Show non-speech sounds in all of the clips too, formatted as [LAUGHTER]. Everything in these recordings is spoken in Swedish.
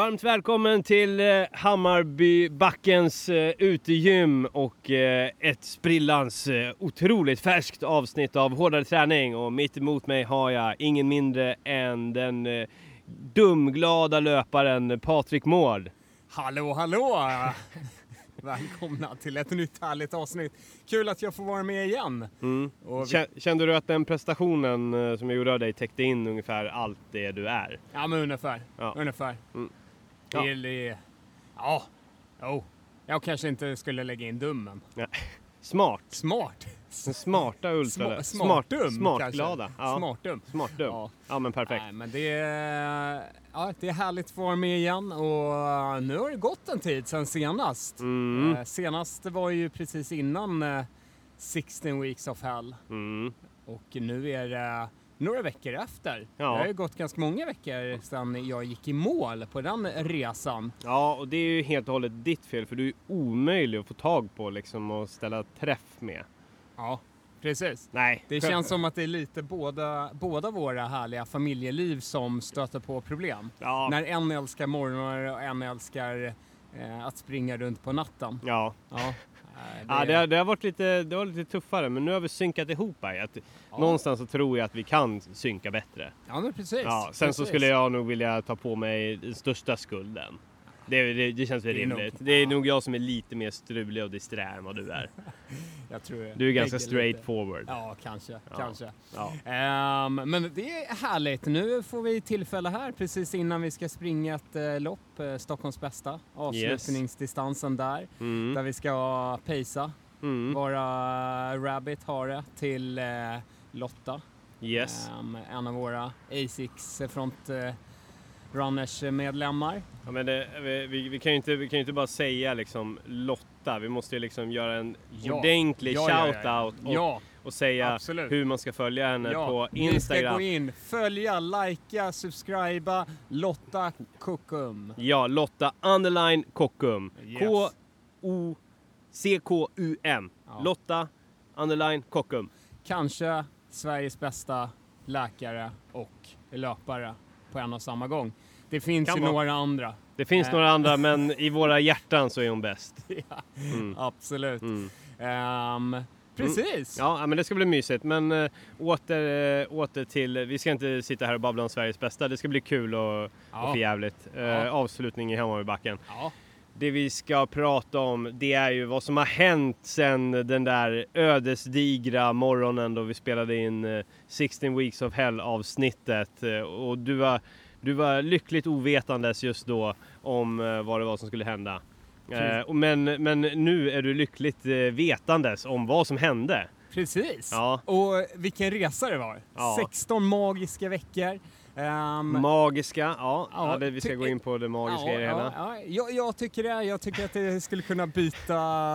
Varmt välkommen till eh, Hammarbybackens eh, utegym och eh, ett sprillans otroligt färskt avsnitt av Hårdare träning och mitt emot mig har jag ingen mindre än den dumglada löparen Patrik Mård. Hallå, hallå! [LAUGHS] Välkomna till ett nytt härligt avsnitt. Kul att jag får vara med igen. Mm. Vi, Kä- Kände du att den prestationen som jag gjorde av dig täckte in ungefär allt det du är? ja, men ungefär. Ja. Ungefär. Mm. Det Ja. är li- Ja, jo. Jag kanske inte skulle lägga in dummen. [LAUGHS] Smart. Smart. Den smarta ultra... Sma- smart, smartdum, smartglada. Ja. Smartdum. Smartdum. Ja. Ja men perfekt. Nej, men det är, ja, det är härligt att få vara med igen och nu har det gått en tid sedan senast. Mm. Eh, senast var ju precis innan eh, 16 weeks of hell. Mm. Och nu är det några veckor efter. Ja. Det har ju gått ganska många veckor sedan jag gick i mål på den resan. Ja, och det är ju helt och hållet ditt fel för du är omöjlig att få tag på liksom och ställa träff med. Ja, precis. Nej. Det känns som att det är lite båda, båda våra härliga familjeliv som stöter på problem. Ja. När en älskar morgnar och en älskar eh, att springa runt på natten. Ja, Ja, eh, ja det, har, det har varit lite, det var lite tuffare men nu har vi synkat ihop här. Att Ja. Någonstans så tror jag att vi kan synka bättre. ja men precis. Ja, sen så precis. skulle jag nog vilja ta på mig den största skulden. Det, det, det känns väl Det är nog- rimligt. det är ja. nog jag som är lite mer strulig och disträ än vad du är. [LAUGHS] Jag tror Du är ganska straight lite. forward. Ja, kanske. Ja. kanske. Ja. Ehm, men det är härligt. Nu får vi tillfälle här precis innan vi ska springa ett eh, lopp, eh, Stockholms bästa. Avslutningsdistansen där, Mm. där vi ska pacea Mm. våra Rabbit Hare till eh, Lotta. Yes. Ehm, en av våra Asics front eh, runners medlemmar. Ja, men det, vi, vi, kan ju inte, vi kan ju inte bara säga liksom Lotta. Vi måste ju liksom göra en Ja. ordentlig Ja, ja, ja, shout-out och, och säga absolut. hur man ska följa henne på Ni ska Instagram. gå in, följa, likea, subscriba Lotta Kokum. Ja, Lotta underline Kockum. Yes. K-O-C-K-U-M. Lotta underline Kockum. kanske Sveriges bästa läkare och löpare på en och samma gång. Det finns Kan ju vara. några andra. Det finns Äh. några andra [LAUGHS] men i våra hjärtan så är hon bäst. ja, Mm. absolut. Mm. Ehm, precis. Ja, ja, men det ska bli mysigt. Men äh, åter, äh, åter till, vi ska inte sitta här och babbla om Sveriges bästa. Det ska bli kul och, och Ja. förjävligt. Äh, Ja. Avslutning i Hammarbybacken. Ja. Det vi ska prata om det är ju vad som har hänt sen den där ödesdigra morgonen då vi spelade in eh, 16 Weeks of Hell avsnittet. Eh, Och du var, du var lyckligt ovetandes just då om eh, vad det var som skulle hända. Eh, Precis. Men, men nu är du lyckligt eh, vetandes om vad som hände. Precis. Ja. Och vilken resa det var. Ja. 16 magiska veckor. Ehm, Magiska, ja. Ja, ja det, vi ska gå in på det magiska ja, i det hela. ja, ja. Jag, jag tycker det. Jag tycker att det skulle kunna byta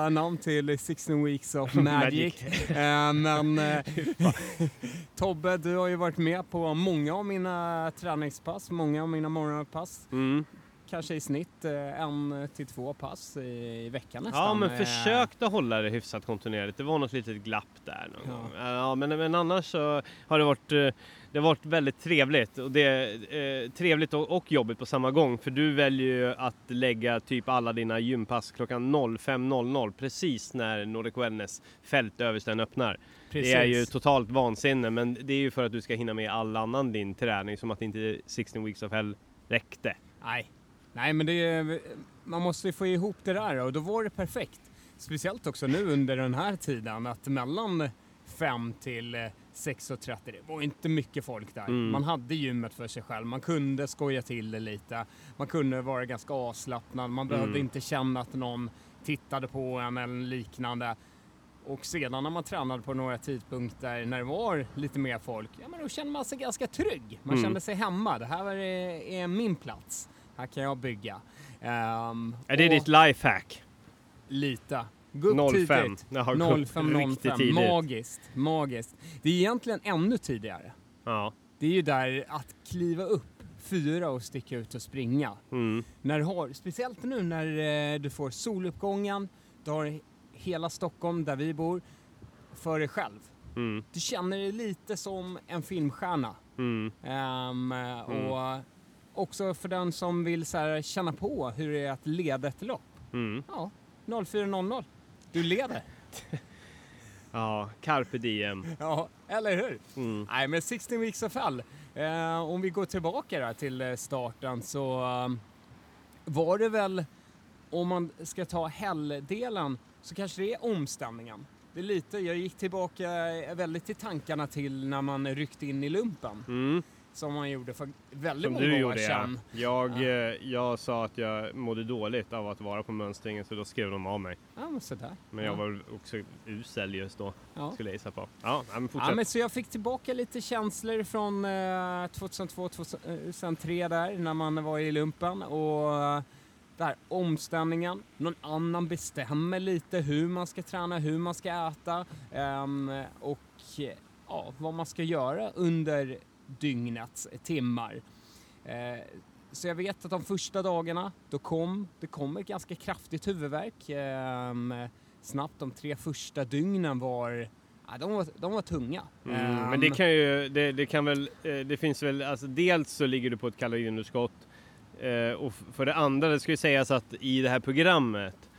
namn till 16 Weeks of [LAUGHS] Magic. Eh, men [LAUGHS] eh, [LAUGHS] Tobbe, du har ju varit med på många av mina träningspass, många av mina morgonpass. Mm. Kanske i snitt eh, en till två pass i, i veckan nästan. Ja, men försökte hålla det hyfsat kontinuerligt. Det var något litet glapp där någon Ja. gång. Ja, men, men annars så har det varit, eh, det har varit väldigt trevligt. Och det är eh, trevligt och, och jobbigt på samma gång. För du väljer ju att lägga typ alla dina gympass klockan 05.00 precis när Nordic Wellness fältöversten öppnar. Precis. Det är ju totalt vansinne men det är ju för att du ska hinna med all annan din träning som att inte 16 weeks of hell räckte. Nej. Nej, men är, man måste ju få ihop det där och då var det perfekt. Speciellt också nu under den här tiden att mellan 5 till eh, 6.30, det var inte mycket folk där. Mm. Man hade gymmet för sig själv, man kunde skoja till det lite, man kunde vara ganska avslappnad, man behövde Mm. inte känna att någon tittade på en eller liknande. Och sedan när man tränade på några tidpunkter när det var lite mer folk, ja men då kände man sig ganska trygg. Man Mm. kände sig hemma. Det här är, är min plats. Här kan jag bygga. Ehm, Är det och ditt lifehack? Lite. Gå upp 05. tidigt. Jaha, gå upp 05, riktigt 05. tidigt. Magiskt. Magiskt. Det är egentligen ännu tidigare. Ja. Det är ju där att kliva upp fyra och sticka ut och springa. Mm. När du har, speciellt nu när eh, du får soluppgången, du har hela Stockholm där vi bor för dig själv. Mm. Du känner dig lite som en filmstjärna. Mm. Ehm, Och också för den som vill så här, känna på hur det är att leda ett lopp. Mm. Ja, 04.00. Du leder. Ja, carpe diem. Ja, eller hur? Mm. Nej, men 16 Weeks of Hell. Eh, om vi går tillbaka till eh, starten så eh, var det väl, om man ska ta helldelen, så kanske det är omställningen. Det är lite, jag gick tillbaka eh, väldigt till tankarna till när man ryckte in i lumpen, Mm. Som man gjorde för väldigt Som många du år gjorde ja. sedan. Jag, Ja. eh, jag sa att jag mådde dåligt av att vara på mönstringen så då skrev de av mig. Ja, men sådär. Men ja. jag var väl också usel just då, Ja. skulle jag gissa på. Ja, men fortsätt. Ja, men så jag fick tillbaka lite känslor från eh, 2002-2003 där när man var i lumpen och eh, där omställningen, någon annan bestämmer lite hur man ska träna, hur man ska äta ehm, och ja, vad man ska göra under dygnets timmar. Eh, så jag vet att de första dagarna, då kom, det kom ett ganska kraftigt huvudvärk. ehm, snabbt de tre första dygnen var Ja, de, var, de var tunga. Mm, Ehm, men det kan ju, det, det kan väl, eh, det finns väl, alltså dels så ligger du på ett kaloriunderskott eh, och för det andra, det ska ju sägas att i det här programmet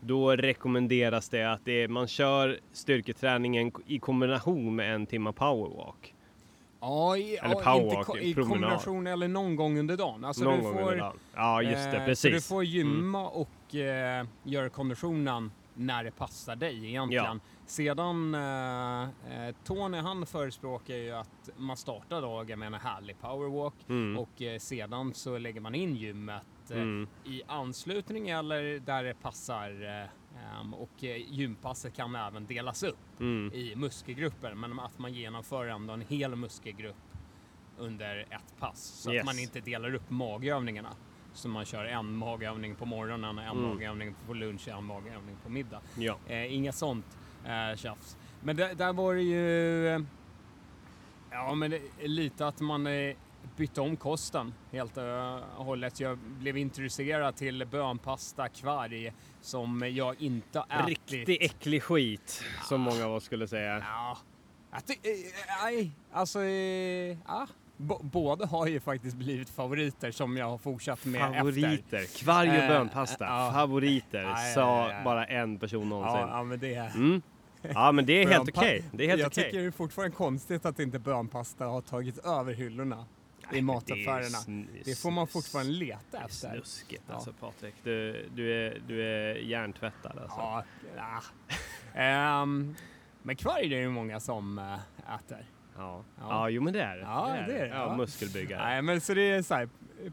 då rekommenderas det att det, man kör styrketräningen i kombination med en timma powerwalk. Ja, i, Eller ja, powerwalk, i kombination eller någon gång under dagen. Alltså Någon du gång får, under dagen. Ja just det, eh, precis. Så du får gymma och eh, göra konditionen när det passar dig egentligen. Ja. Sedan, eh, eh, Tony han förespråkar ju att man startar dagen med en härlig powerwalk Mm. och eh, sedan så lägger man in gymmet eh, Mm. i anslutning eller där det passar eh, och eh, gympasset kan även delas upp Mm. i muskelgrupper men att man genomför ändå en hel muskelgrupp under ett pass så Yes. att man inte delar upp magövningarna. Så man kör en magövning på morgonen, en Mm. magövning på lunch, en magövning på middag. Ja. Eh, inga sånt eh, tjafs. Men där, där var det ju eh, ja, men det, lite att man eh, bytte om kosten helt och hållet. Jag blev introducerad till bönpasta kvarg som jag inte ätit. Riktigt äcklig skit, som många av oss skulle säga. Ja, jag ty- eh, nej, alltså, eh, ja. B- båda har ju faktiskt blivit favoriter som jag har fortsatt med efter. Favoriter, kvarg och Eh, bönpasta. ja. Favoriter, Ja, ja, sa ja, ja. bara en person någonsin. Ja, ja, men det är... Mm. Ja men det är helt okej. Det är helt jag okej. tycker det är fortfarande konstigt att inte bönpasta har tagit över hyllorna i mataffärerna. Det får man fortfarande leta Det är efter. snuskigt Ja. alltså Patrik. Du, du, är, du är hjärntvättad alltså. Ja, ja. Ehm, men kvarg är det ju många som äh, äter. Ja. Ja. ja, jo men det är det. Ja, det är det, Ja, ja. muskelbyggare. Nej, men så det är så här,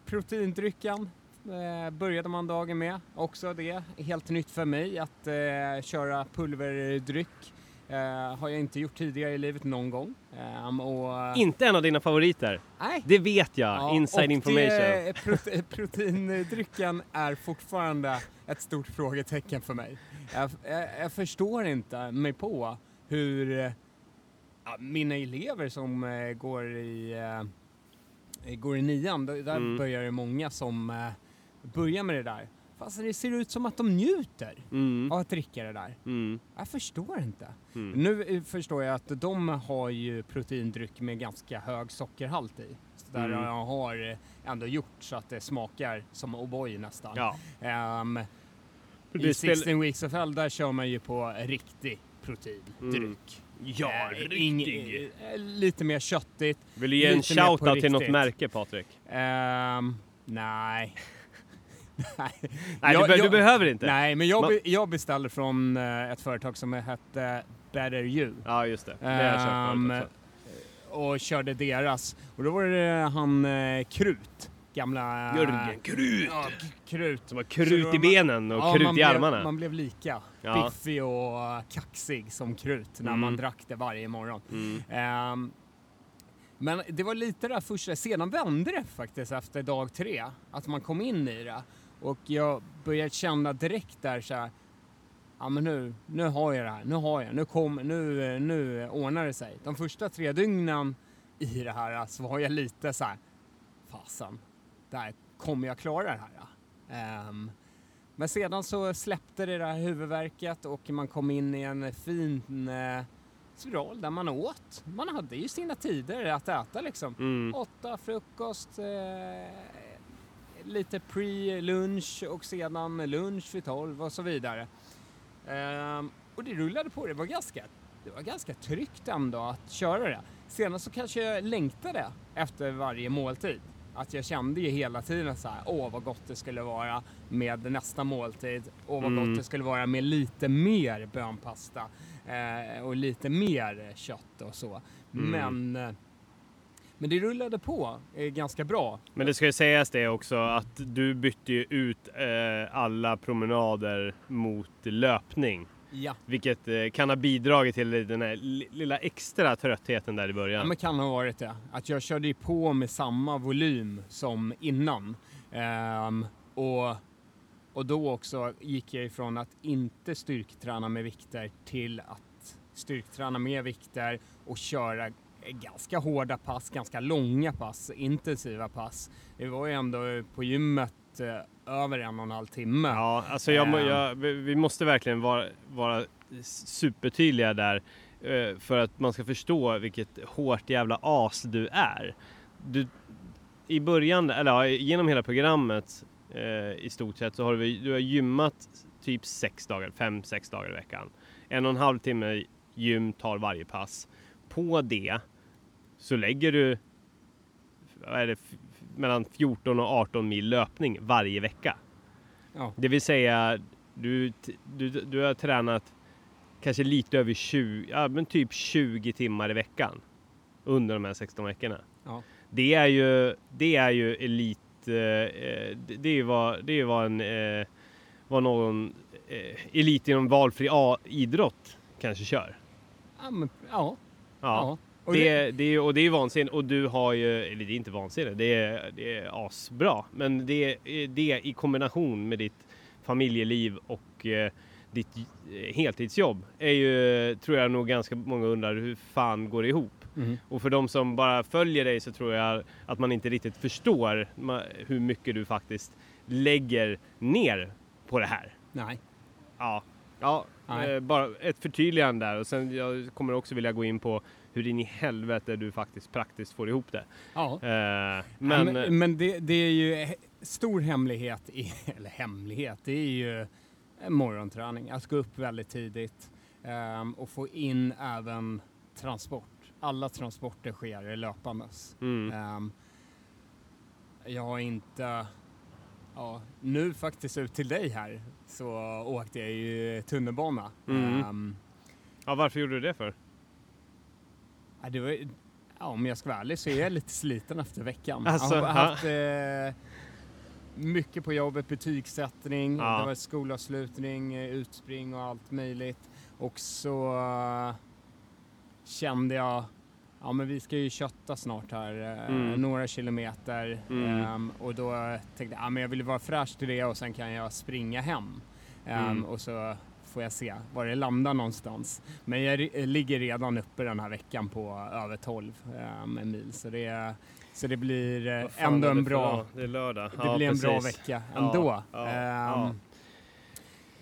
proteindrycken eh, började man dagen med. Också det, helt nytt för mig att eh, köra pulverdryck. Eh, har jag inte gjort tidigare i livet någon gång. Ehm, och, Inte en av dina favoriter. nej. Det vet jag. Ja, Inside information. Det, prote, proteindrycken är fortfarande ett stort frågetecken för mig. Jag, jag, jag förstår inte mig på hur eh, ja, mina elever som eh, går i eh, går i nian, där Mm. börjar det många som eh, börjar med det där. Fast det ser ut som att de njuter Mm. av att dricka det där. Mm. Jag förstår inte. Mm. Nu eh, förstår jag att de har ju proteindryck med ganska hög sockerhalt i. Så där Mm. jag har eh, ändå gjort så att det smakar som O'boy nästan. Ja. Det I spel- 16 Weeks of Hell där kör man ju på riktig proteindryck. Ja, Eh, riktig. lite mer köttigt. Vill du ge en shoutout till något märke Patrik? Ehm, nej. [LAUGHS] nej, Nej, Jag- du, be- du jag- behöver inte. nej, men jag, Man- be, jag beställde från eh, ett företag som hette Better You. Ja, just det. Det har jag köpt förut också. och körde deras. Och då var det han eh, Krut. Gamla... Jörgen Krut! Ja, Krut. Som Så krut då i man- benen och Ja, krut man i blev, armarna. Man blev lika Ja. biffig och eh, kaxig som Krut när Mm. man drack det varje morgon. Mm. Ehm, men det var lite där första, sedan vände det faktiskt efter dag tre, att man kom in i det. Och jag började känna direkt där så här, ja men nu, nu har jag det här, nu har jag, nu kommer, nu, nu ordnar det sig. De första tre dygnen i det här så var jag lite så här, fasen, där kommer jag klara det här? Ehm, men sedan så släppte det där huvudvärket och man kom in i en fin eh, spiral där man åt. Man hade ju sina tider att äta liksom. Mm. Åtta frukost, eh, lite pre-lunch och sedan lunch vid 12 och så vidare. Ehm, och det rullade på, det var ganska, det var ganska tryggt ändå att köra det. Senast så kanske jag längtade efter varje måltid. Att jag kände ju hela tiden så här, åh vad gott det skulle vara med nästa måltid. Åh vad Mm. gott det skulle vara med lite mer bönpasta eh, och lite mer kött och så. Mm. Men, eh, men det rullade på eh, ganska bra. Men det ska ju sägas det också att du bytte ju ut eh, alla promenader mot löpning. Ja. Vilket eh, kan ha bidragit till den här li- lilla extra tröttheten där i Ja, början. men kan ha varit det. Att jag körde på med samma volym som innan. Ehm, och, och då också gick jag ifrån att inte styrketräna med vikter till att styrketräna med vikter och köra ganska hårda pass, ganska långa pass, intensiva pass. Det var ju ändå på gymmet eh, över en och en halv timme. Ja, alltså jag, Ehm. jag, vi vi måste verkligen vara, vara supertydliga där eh, för att man ska förstå vilket hårt jävla as du är. Du, I början, eller ja, genom hela programmet eh, i stort sett så har du, du har gymmat typ sex dagar, fem, sex dagar i veckan. En och en halv timme gym tar varje pass. På det så lägger du vad är det, mellan 14 och 18 mil löpning varje vecka. Ja. Det vill säga, du, du, du har tränat kanske lite över 20, ja men typ 20 timmar i veckan under de här 16 veckorna. Ja. Det är ju, det är ju elit, eh, eh, det är ju vad, det är vad en, eh, vad någon elit inom valfri A idrott kanske kör. Ja, men, ja. Ja. Det, det, är, och det är vansinnigt och du har ju, eller det är inte vansinnigt, det är, det är asbra. Men det, det i kombination med ditt familjeliv och eh, ditt eh, heltidsjobb är ju, tror jag nog ganska många undrar hur fan går det ihop? Mhm. Och för de som bara följer dig så tror jag att man inte riktigt förstår hur mycket du faktiskt lägger ner på det här. Nej. Ja, ja Nej. eh, bara ett förtydligande där och sen jag kommer också vilja gå in på hur in i helvete du faktiskt praktiskt får ihop det. Ja. Eh, Men, men, men, men det, det är ju stor hemlighet, i, [LAUGHS] eller hemlighet, det är ju en morgonträning. Att gå upp väldigt tidigt ehm, och få in även transport. Alla transporter sker löpandes. mm, Ehm, jag har inte, ja, nu faktiskt ut till dig här så åkte jag ju tunnelbana. Mm. Ehm, ja, varför gjorde du det för? Ja, det var, ja, om jag ska vara ärlig så är jag lite sliten efter veckan. Alltså, jag har ja. haft eh, mycket på jobbet, betygssättning, Ja. det var skolavslutning, eh, utspring och allt möjligt. Och så eh, kände jag, ja men vi ska ju kötta snart här, eh, Mm. några kilometer. Mm. Ehm, och då tänkte jag, ja men jag vill vara fräsch till det och sen kan jag springa hem. Ehm, Mm. Och så får jag se var det landar någonstans. Men jag ligger redan uppe den här veckan på över 12 um, mil. Så det, så det blir eh, ändå en bra? Det är lördag. det Ja, blir en bra vecka ändå. ja, Ehm, ja.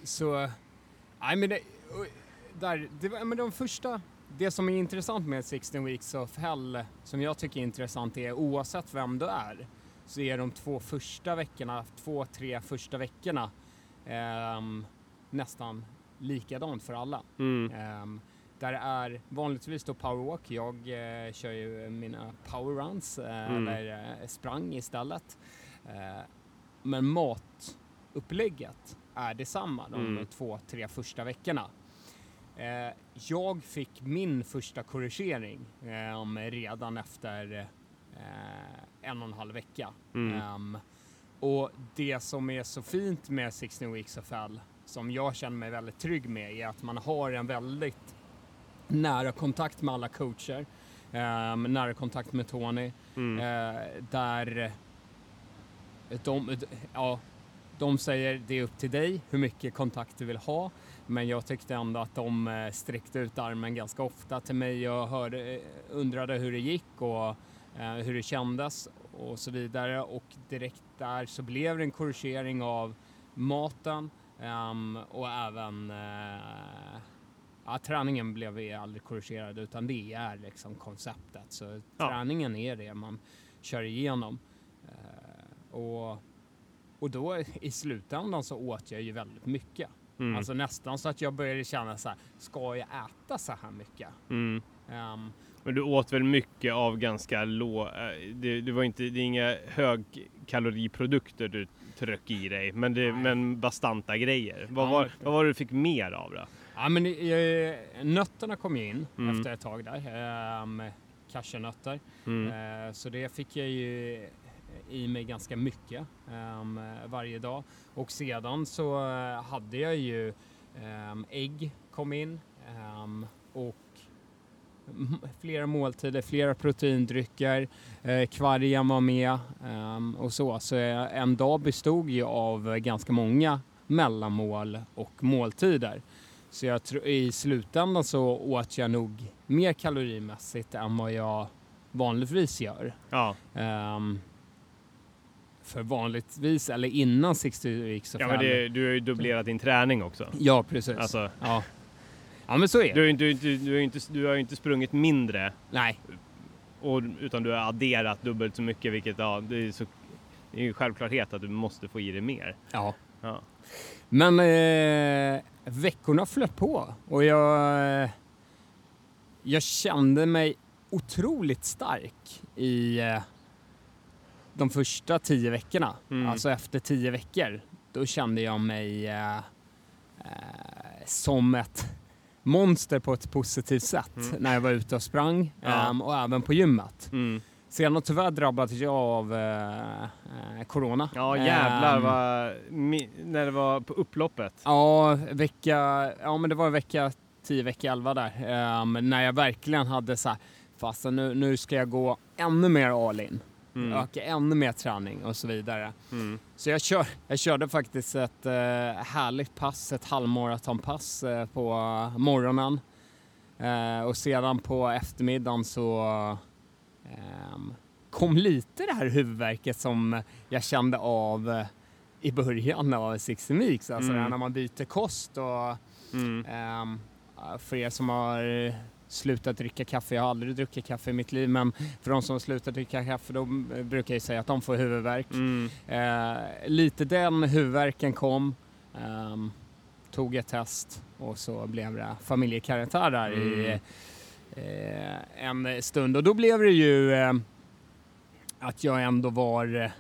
Så, nej men det, där, det var, men de första, det som är intressant med 16 Weeks of Hell, som jag tycker är intressant är oavsett vem du är, så är de två första veckorna, två, tre första veckorna ehm, nästan likadant för alla. Mm. Ehm, där är vanligtvis då powerwalk. Jag eh, kör ju mina powerruns eh, Mm. eller eh, sprang istället. Eh, men matupplägget är detsamma de Mm. två, tre första veckorna. Jag fick min första korrigering eh, redan efter en och en halv vecka. Mm. Ehm, och det som är så fint med 16 Weeks of Hell, som jag känner mig väldigt trygg med, är att man har en väldigt nära kontakt med alla coacher, ehm, nära kontakt med Tony, Mm. eh, där de, ja, de säger det är upp till dig hur mycket kontakt du vill ha. Men jag tyckte ändå att de eh, sträckte ut armen ganska ofta till mig och hörde, eh, undrade hur det gick och eh, hur det kändes och så vidare. Och direkt där så blev det en korrigering av maten ehm, och även eh, Ja, träningen blev vi aldrig korrigerad utan det är liksom konceptet. Så Ja. träningen är det man kör igenom. Eh, och och då i slutändan så åt jag ju väldigt mycket. Mm. Alltså nästan så att jag började känna så här, ska jag äta så här mycket? Mm. Ehm, Men du åt väl mycket av ganska låg... eh, Det, det var inte, det är inga högkaloriprodukter du tryck i dig, men, det, men bastanta grejer. Vad, var, vad var det du fick mer av då? Ja, men eh, nötterna kom ju in Mm. efter ett tag där. Um, cashewnötter. Mm. Eh, så det fick jag ju i mig ganska mycket ehm, varje dag. Och sedan så eh, hade jag ju ehm, ägg kom in ehm, och flera måltider, flera proteindrycker, eh, kvargen var med ehm, och så. Så eh, en dag bestod ju av ganska många mellanmål och måltider. Så jag tror i slutändan så åt jag nog mer kalorimässigt än vad jag vanligtvis gör. Ja, Ehm, för vanligtvis, eller innan 60 weeks of ja men det, du har ju dubblerat din träning också. Ja, precis. Alltså, ja. Ja, men så är du det. har ju inte, du, du har inte, du har ju inte sprungit mindre, Nej, och, utan du har adderat dubbelt så mycket, vilket ja, det är, så, det är ju självklarhet att du måste få i dig mer. ja. Ja. Men eh, veckorna flöt på och jag, jag kände mig otroligt stark i eh, de första tio veckorna. Mm. Alltså efter tio veckor, då kände jag mig eh, eh, som ett monster på ett positivt sätt Mm. när jag var ute och sprang Ja. ehm, och även på gymmet. Mm. Sen tyvärr drabbades jag av eh, eh, corona. Ja jävlar Ehm, vad, när det var på upploppet. Ja, vecka, ja men det var vecka 10, vecka 11 där. Ehm, när jag verkligen hade så här, fast nu, nu ska jag gå ännu mer all in. Mm. Öka ännu mer träning och så vidare. Mm. Så jag, kör, jag körde faktiskt ett eh, härligt pass, ett halvmaratonpass eh, på morgonen. Eh, och sedan på eftermiddagen så ehm, kom lite det här huvudvärket som jag kände av eh, i början av 60 weeks. Alltså Mm. när man byter kost och Mm. Ehm, för er som har slutat dricka kaffe, jag har aldrig druckit kaffe i mitt liv, men för de som har slutat dricka kaffe då eh, brukar jag säga att de får huvudvärk. Mm. Eh, lite den huvudvärken kom, ehm, tog ett test och så blev det familjekarantän där i eh, en stund. Och då blev det ju eh, att jag ändå var eh,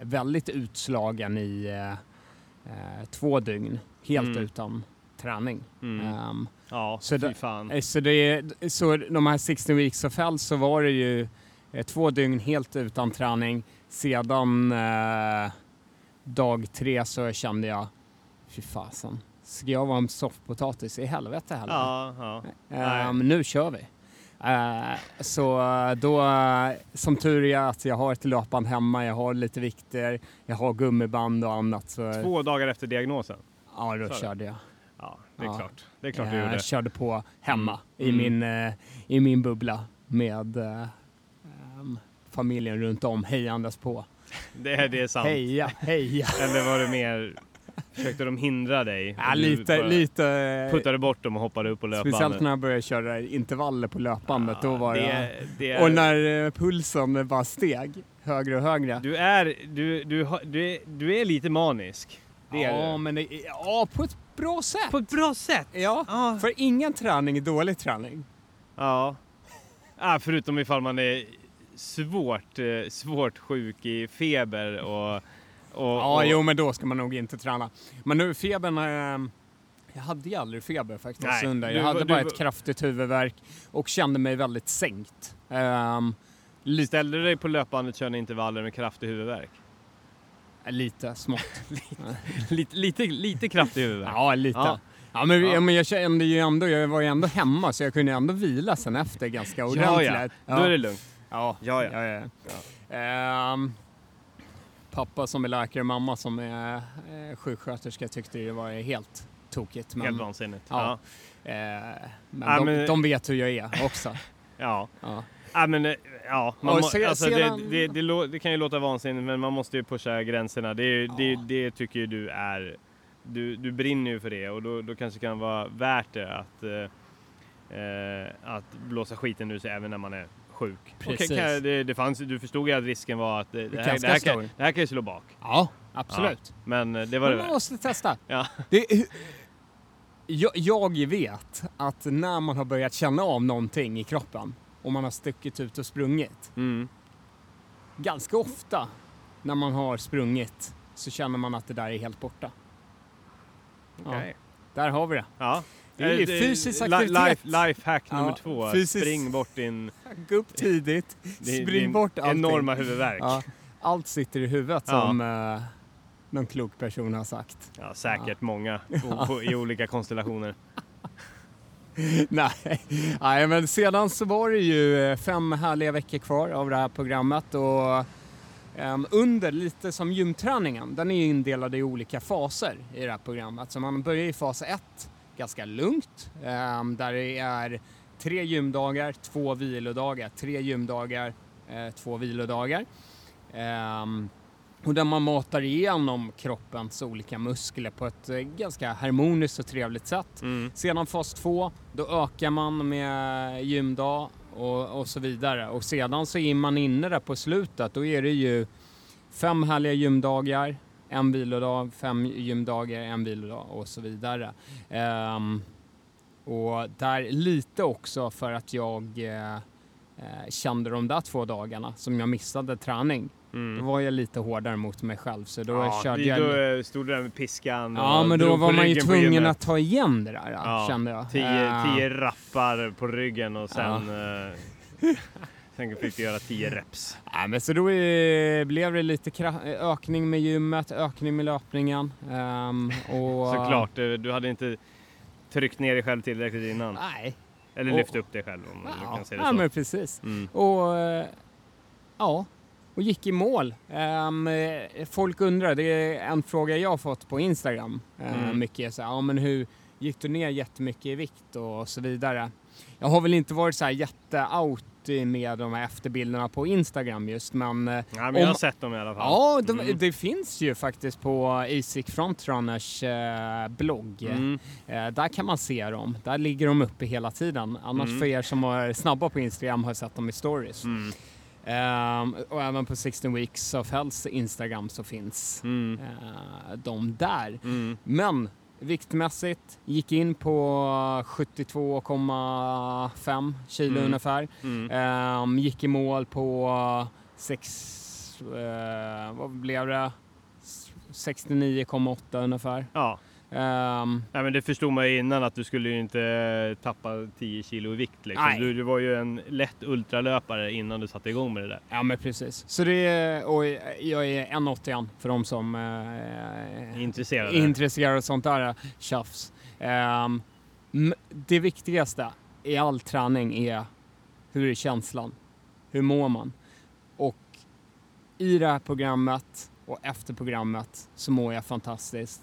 väldigt utslagen i eh, eh, två dygn, helt Mm. utan träning. Mm. Ja, så fy fan. Eh, Så, det, så de här 16 weeks of hell så var det ju eh, två dygn helt utan träning. Sedan eh, dag tre så kände jag, fy fasen, ska jag vara en soffpotatis i helvete heller? Ja, ja. Ehm, nu kör vi. Eh, så då, som tur är att jag har ett löpband hemma, jag har lite vikter, jag har gummiband och annat. Så, Två dagar efter diagnosen. ja, då körde jag. Ja, det är Ja. klart. Det är klart du Eh, gjorde. Jag körde på hemma Mm. i, min, eh, i min bubbla med eh, familjen runt om hejandes på. Det, det är sant. Heja, heja! [LAUGHS] Eller var det mer, försökte de hindra dig? Ja, du lite, lite. Puttade bort dem och hoppade upp på löpbandet. Speciellt när jag började köra intervaller på löpbandet. då var det, jag... det är, Och när eh, pulsen bara steg högre och högre. Du är, du, du, har- du, är, du är lite manisk. Det är ja, du. men det, ja, på ett bra sätt. På ett bra sätt. Ja, Ja. för ingen träning är dålig träning. Ja. [LAUGHS] Ah, förutom ifall man är svårt, eh, svårt sjuk i feber och... och Ja, och, jo, men då ska man nog inte träna. Men nu febern... Eh, jag hade ju aldrig feber faktiskt Nej, du Jag var- hade du bara var- ett kraftigt huvudvärk och kände mig väldigt sänkt. Lite, Ställde du dig på löpbandet körde intervaller med kraftig huvudvärk? Lite smått. [LAUGHS] lite, lite, lite kraftig huvudvärk? Ja, lite. Ja. Ja. men, Ja. ja. men jag kände ju ändå, jag var ju ändå hemma så jag kunde ändå vila sen efter ganska ordentligt. ja, ja. Då är det lugnt. Ja, Ja, ja. ja. ja, Ehm, pappa som är läkare, mamma som är eh, sjuksköterska tyckte det var helt tokigt. Men, Helt vansinnigt. Ja. Eh, men, de, men- de vet hur jag är också. [LAUGHS] ja. Ja. Ja, men eh, ja, man må, se- alltså, sedan- det, det, det, det kan ju låta vansinnigt men man måste ju pusha gränserna. Det, är Ja. det tycker ju du är, du, du brinner ju för det och då, då kanske det kan vara värt det att, eh, eh, att blåsa skiten ur sig även när man är sjuk. Precis. Jag- det, det fanns, du förstod ju att risken var att det, det, här, det, här, kan, det här kan ju slå bak. Ja, absolut. Men eh, det var Men det man måste testa. Ja. Det, jag, jag vet att när man har börjat känna av någonting i kroppen och man har stuckit ut och sprungit, Mm. ganska ofta när man har sprungit så känner man att det där är helt borta. Okej. Där har vi det. Ja. Det är ju Eh, fysisk aktivitet. Life, life hack Ja, nummer två. fysisk- Spring bort din, Gå upp tidigt, [LAUGHS] din, spring din bort allting. enorma huvudvärk. Ja, allt sitter i huvudet Ja. som, eh, någon klok person har sagt. Ja, säkert många [LAUGHS] på, i olika konstellationer. [LAUGHS] Nej. Nej, men sedan så var det ju eh, fem härliga veckor kvar av det här programmet och ehm, under lite som gymträningen, den är ju indelad i olika faser i det här programmet. Så man börjar i fas 1 ganska lugnt, ehm, där det är tre gymdagar, två vilodagar, tre gymdagar, eh, två vilodagar. Um, och där man matar igenom kroppens olika muskler på ett eh, ganska harmoniskt och trevligt sätt. Mm. Sedan fas 2, då ökar man med gymdag och, och så vidare. Och sedan så är man inne där på slutet, då är det ju fem härliga gymdagar, en vilodag, fem gymdagar, en vilodag och så vidare. Ehm, och där lite också för att jag eh, eh, kände de där två dagarna som jag missade träning. Då Mm. var jag lite hårdare mot mig själv så då ja, körde jag... Då stod du där med piskan Ja men då var man ju tvungen att ta igen det där Ja, kände jag. Tio, tio rappar på ryggen och sen, eh, sen fick du göra tio reps. [LAUGHS] Nej, men så då blev det lite ökning med gymmet, ökning med löpningen. ehm, och, Såklart, du, hade inte tryckt ner dig själv tillräckligt innan. Nej. Eller Och- lyft upp dig själv om man Ja, kan säga det ja så. men precis. Mm. Och eh, ja, och gick i mål. Ehm, eh, folk undrar, det är en fråga jag har fått på Instagram. Uh, Mm. Mycket så här, ja men hur gick du ner jättemycket i vikt och så vidare. Jag har väl inte varit så här jätte-out med de här efterbilderna på Instagram just men eh, Ja, men Om- jag har sett dem i alla fall. Ja, de, Mm. det finns ju faktiskt på ASIC Frontrunners eh, blogg. Mm. Eh, där kan man se dem. Där ligger de uppe hela tiden. Annars Mm. för er som är snabba på Instagram har sett dem i stories. Ehm, och även på 16 Weeks of Healths Instagram så finns Mm. eh, de där. Mm. Men viktmässigt gick in på 72,5 kilo Mm. ungefär. Mm. Ehm, gick i mål på 6, eh, vad blev det? S- 69,8 ungefär. Ja. Ehm, Nej, men det förstod man ju innan att du skulle ju inte eh, tappa 10 kilo i vikt. Liksom. Nej. Du, du var ju en lätt ultralöpare innan du satte igång med det där. ja men precis. Så det är, och jag är 1,81 för de som eh, Intresserade. är intresserade av sånt där tjafs. Ehm, m- det viktigaste i all träning är hur är känslan? Hur mår man? Och i det här programmet och efter programmet så mår jag fantastiskt.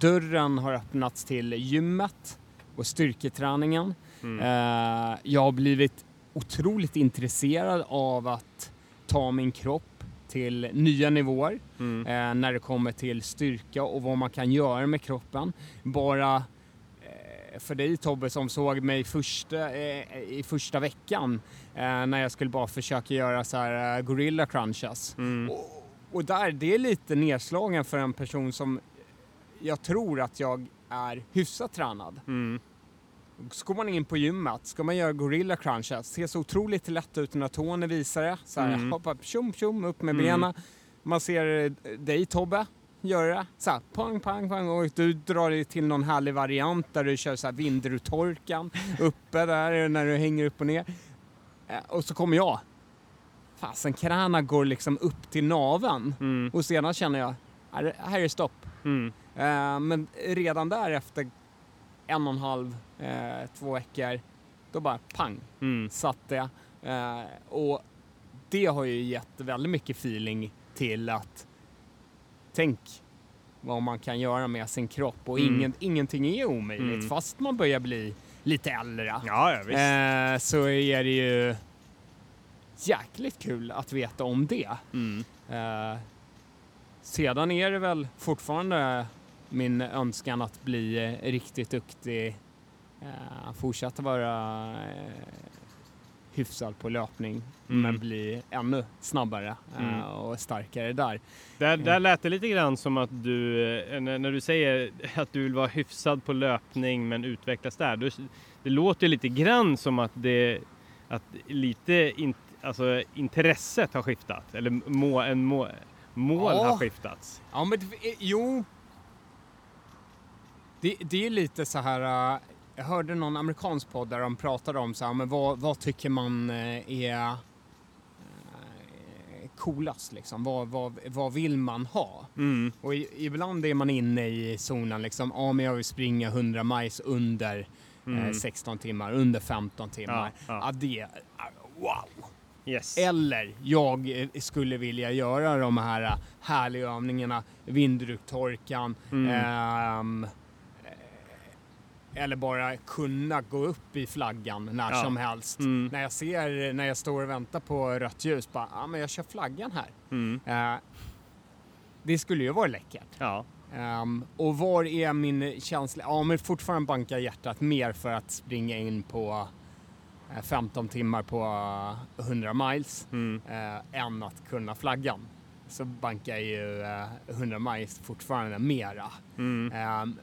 Dörren har öppnats till gymmet och styrketräningen. Mm. Eh, jag har blivit otroligt intresserad av att ta min kropp till nya nivåer Mm. eh, när det kommer till styrka och vad man kan göra med kroppen. Bara eh, för dig Tobbe som såg mig första, eh, i första veckan eh, när jag skulle bara försöka göra så här eh, gorilla crunches. Mm. Och, och där, det är lite nedslagen för en person som jag tror att jag är hyfsat tränad. Mm. Så går man in på gymmet, ska man göra gorilla crunches, ser så otroligt lätt ut när tån visar det. Så här, Mm. hoppa tjom tjom upp med Mm. benen. Man ser eh, dig Tobbe göra det. Så här, pang pang pang och du drar dig till någon härlig variant där du kör så här vindrutorkan [LAUGHS] uppe där när du hänger upp och ner. Eh, Och så kommer jag. Fasen, knäna går liksom upp till naven Mm. och sedan känner jag, här, är stopp. Mm. Eh, men redan där efter en och en halv, eh, två veckor, då bara pang, Mm. satte jag. Eh, och det har ju gett väldigt mycket feeling till att tänk vad man kan göra med sin kropp och Mm. ingen, ingenting är omöjligt Mm. fast man börjar bli lite äldre. Ja, ja. Eh, så är det ju jäkligt kul att veta om det. Mm. Sedan är det väl fortfarande min önskan att bli eh, riktigt duktig. Eh, fortsätta vara eh, hyfsad på löpning Mm. men bli ännu snabbare Mm. eh, och starkare där. Där, där lät det lite grann som att du, eh, när, när du säger att du vill vara hyfsad på löpning men utvecklas där. Du, det låter lite grann som att det, att lite in, alltså, intresset har skiftat. Eller må, en må, mål Ja. har skiftats. Ja, men eh, jo. Det, det är lite så här. eh, Jag hörde någon amerikansk podd där de pratade om så här, men vad, vad tycker man eh, är eh, coolast liksom? Vad, vad, vad vill man ha? Mm. Och i, ibland är man inne i zonen liksom, ja men jag vill springa 100 miles under eh, Mm. 16 timmar, under 15 timmar. Ja, ja. Ja, det wow! Yes. Eller jag eh, skulle vilja göra de här eh, härliga övningarna, vindrutetorkan, Mm. ehm, eh, eller bara kunna gå upp i flaggan när Ja. som helst. Mm. När jag ser, när jag står och väntar på rött ljus, bara, ja men jag kör flaggan här. Mm. Eh, det skulle ju vara läckert. Ja. Ehm, och var är min känsla? Ja, men fortfarande bankar hjärtat mer för att springa in på 15 timmar på eh, 100 miles Mm. eh, än att kunna flaggan. Så bankar ju eh, 100 miles fortfarande mera. Mm. Ehm,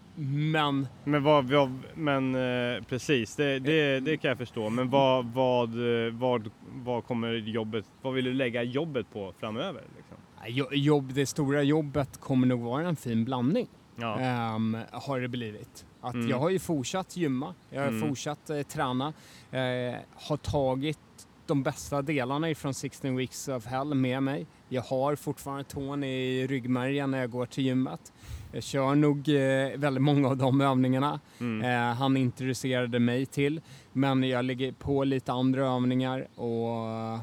men Men, vad, vad, men eh, precis, det, det, det kan jag förstå. Men vad, vad, eh, vad, vad kommer jobbet, vad vill du lägga jobbet på framöver? Liksom? eh, jo- jobb, det stora jobbet kommer nog vara en fin blandning. Ja. Ehm, har det blivit. Att Mm. Jag har ju fortsatt gymma, jag har Mm. fortsatt eh, träna, eh, har tagit de bästa delarna ifrån 16 Weeks of Hell med mig. Jag har fortfarande tån i ryggmärgen när jag går till gymmet. Jag kör nog eh, väldigt många av de övningarna Mm. eh, han introducerade mig till. Men jag lägger på lite andra övningar och,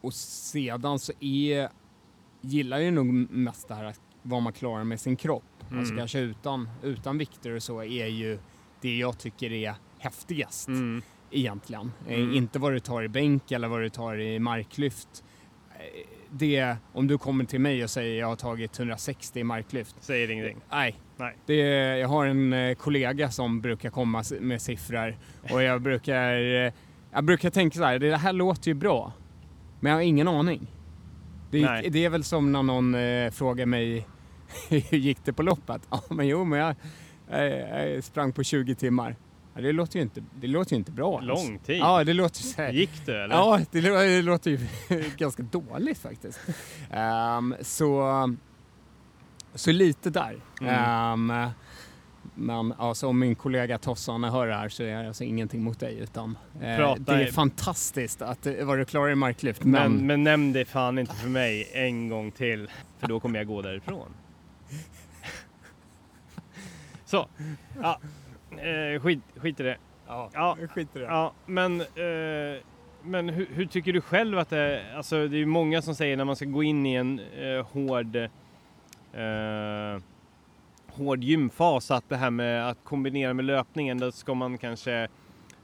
och sedan så är, gillar jag nog mest det här vad man klarar med sin kropp. Alltså Mm. kanske utan, utan vikter och så är ju det jag tycker är häftigast Mm. egentligen. Eh, Mm. Inte vad du tar i bänk eller vad du tar i marklyft. Eh, Det, om du kommer till mig och säger jag har tagit 160 i marklyft. Säger ingenting. Nej. Nej. Det, jag har en eh, kollega som brukar komma med siffror och jag brukar, eh, jag brukar tänka så här, det här låter ju bra. Men jag har ingen aning. Det, det är väl som när någon eh, frågar mig hur [LAUGHS] gick det på loppet? Ja men jo men jag, jag, jag sprang på 20 timmar. Ja, det, låter ju inte, det låter inte bra. Lång tid. Ja det låter så här. Gick du eller? Ja, det, det låter ju [LAUGHS] ganska dåligt faktiskt. Ehm, så, så lite där. Mm. Ehm, men alltså, om min kollega Tossan hör det här så är det alltså ingenting mot dig utan eh, det är fantastiskt att eh, vad du klarar i marklyft. Men, Men, men nämn det fan inte för mig en gång till. För då kommer jag gå därifrån. Så. Ja. Eh, skit, skit i det. ja, Ja. skit i det. Ja, men, eh, men hur, hur tycker du själv att det Alltså det är ju många som säger när man ska gå in i en eh, hård eh, hård gymfas att det här med att kombinera med löpningen då ska man kanske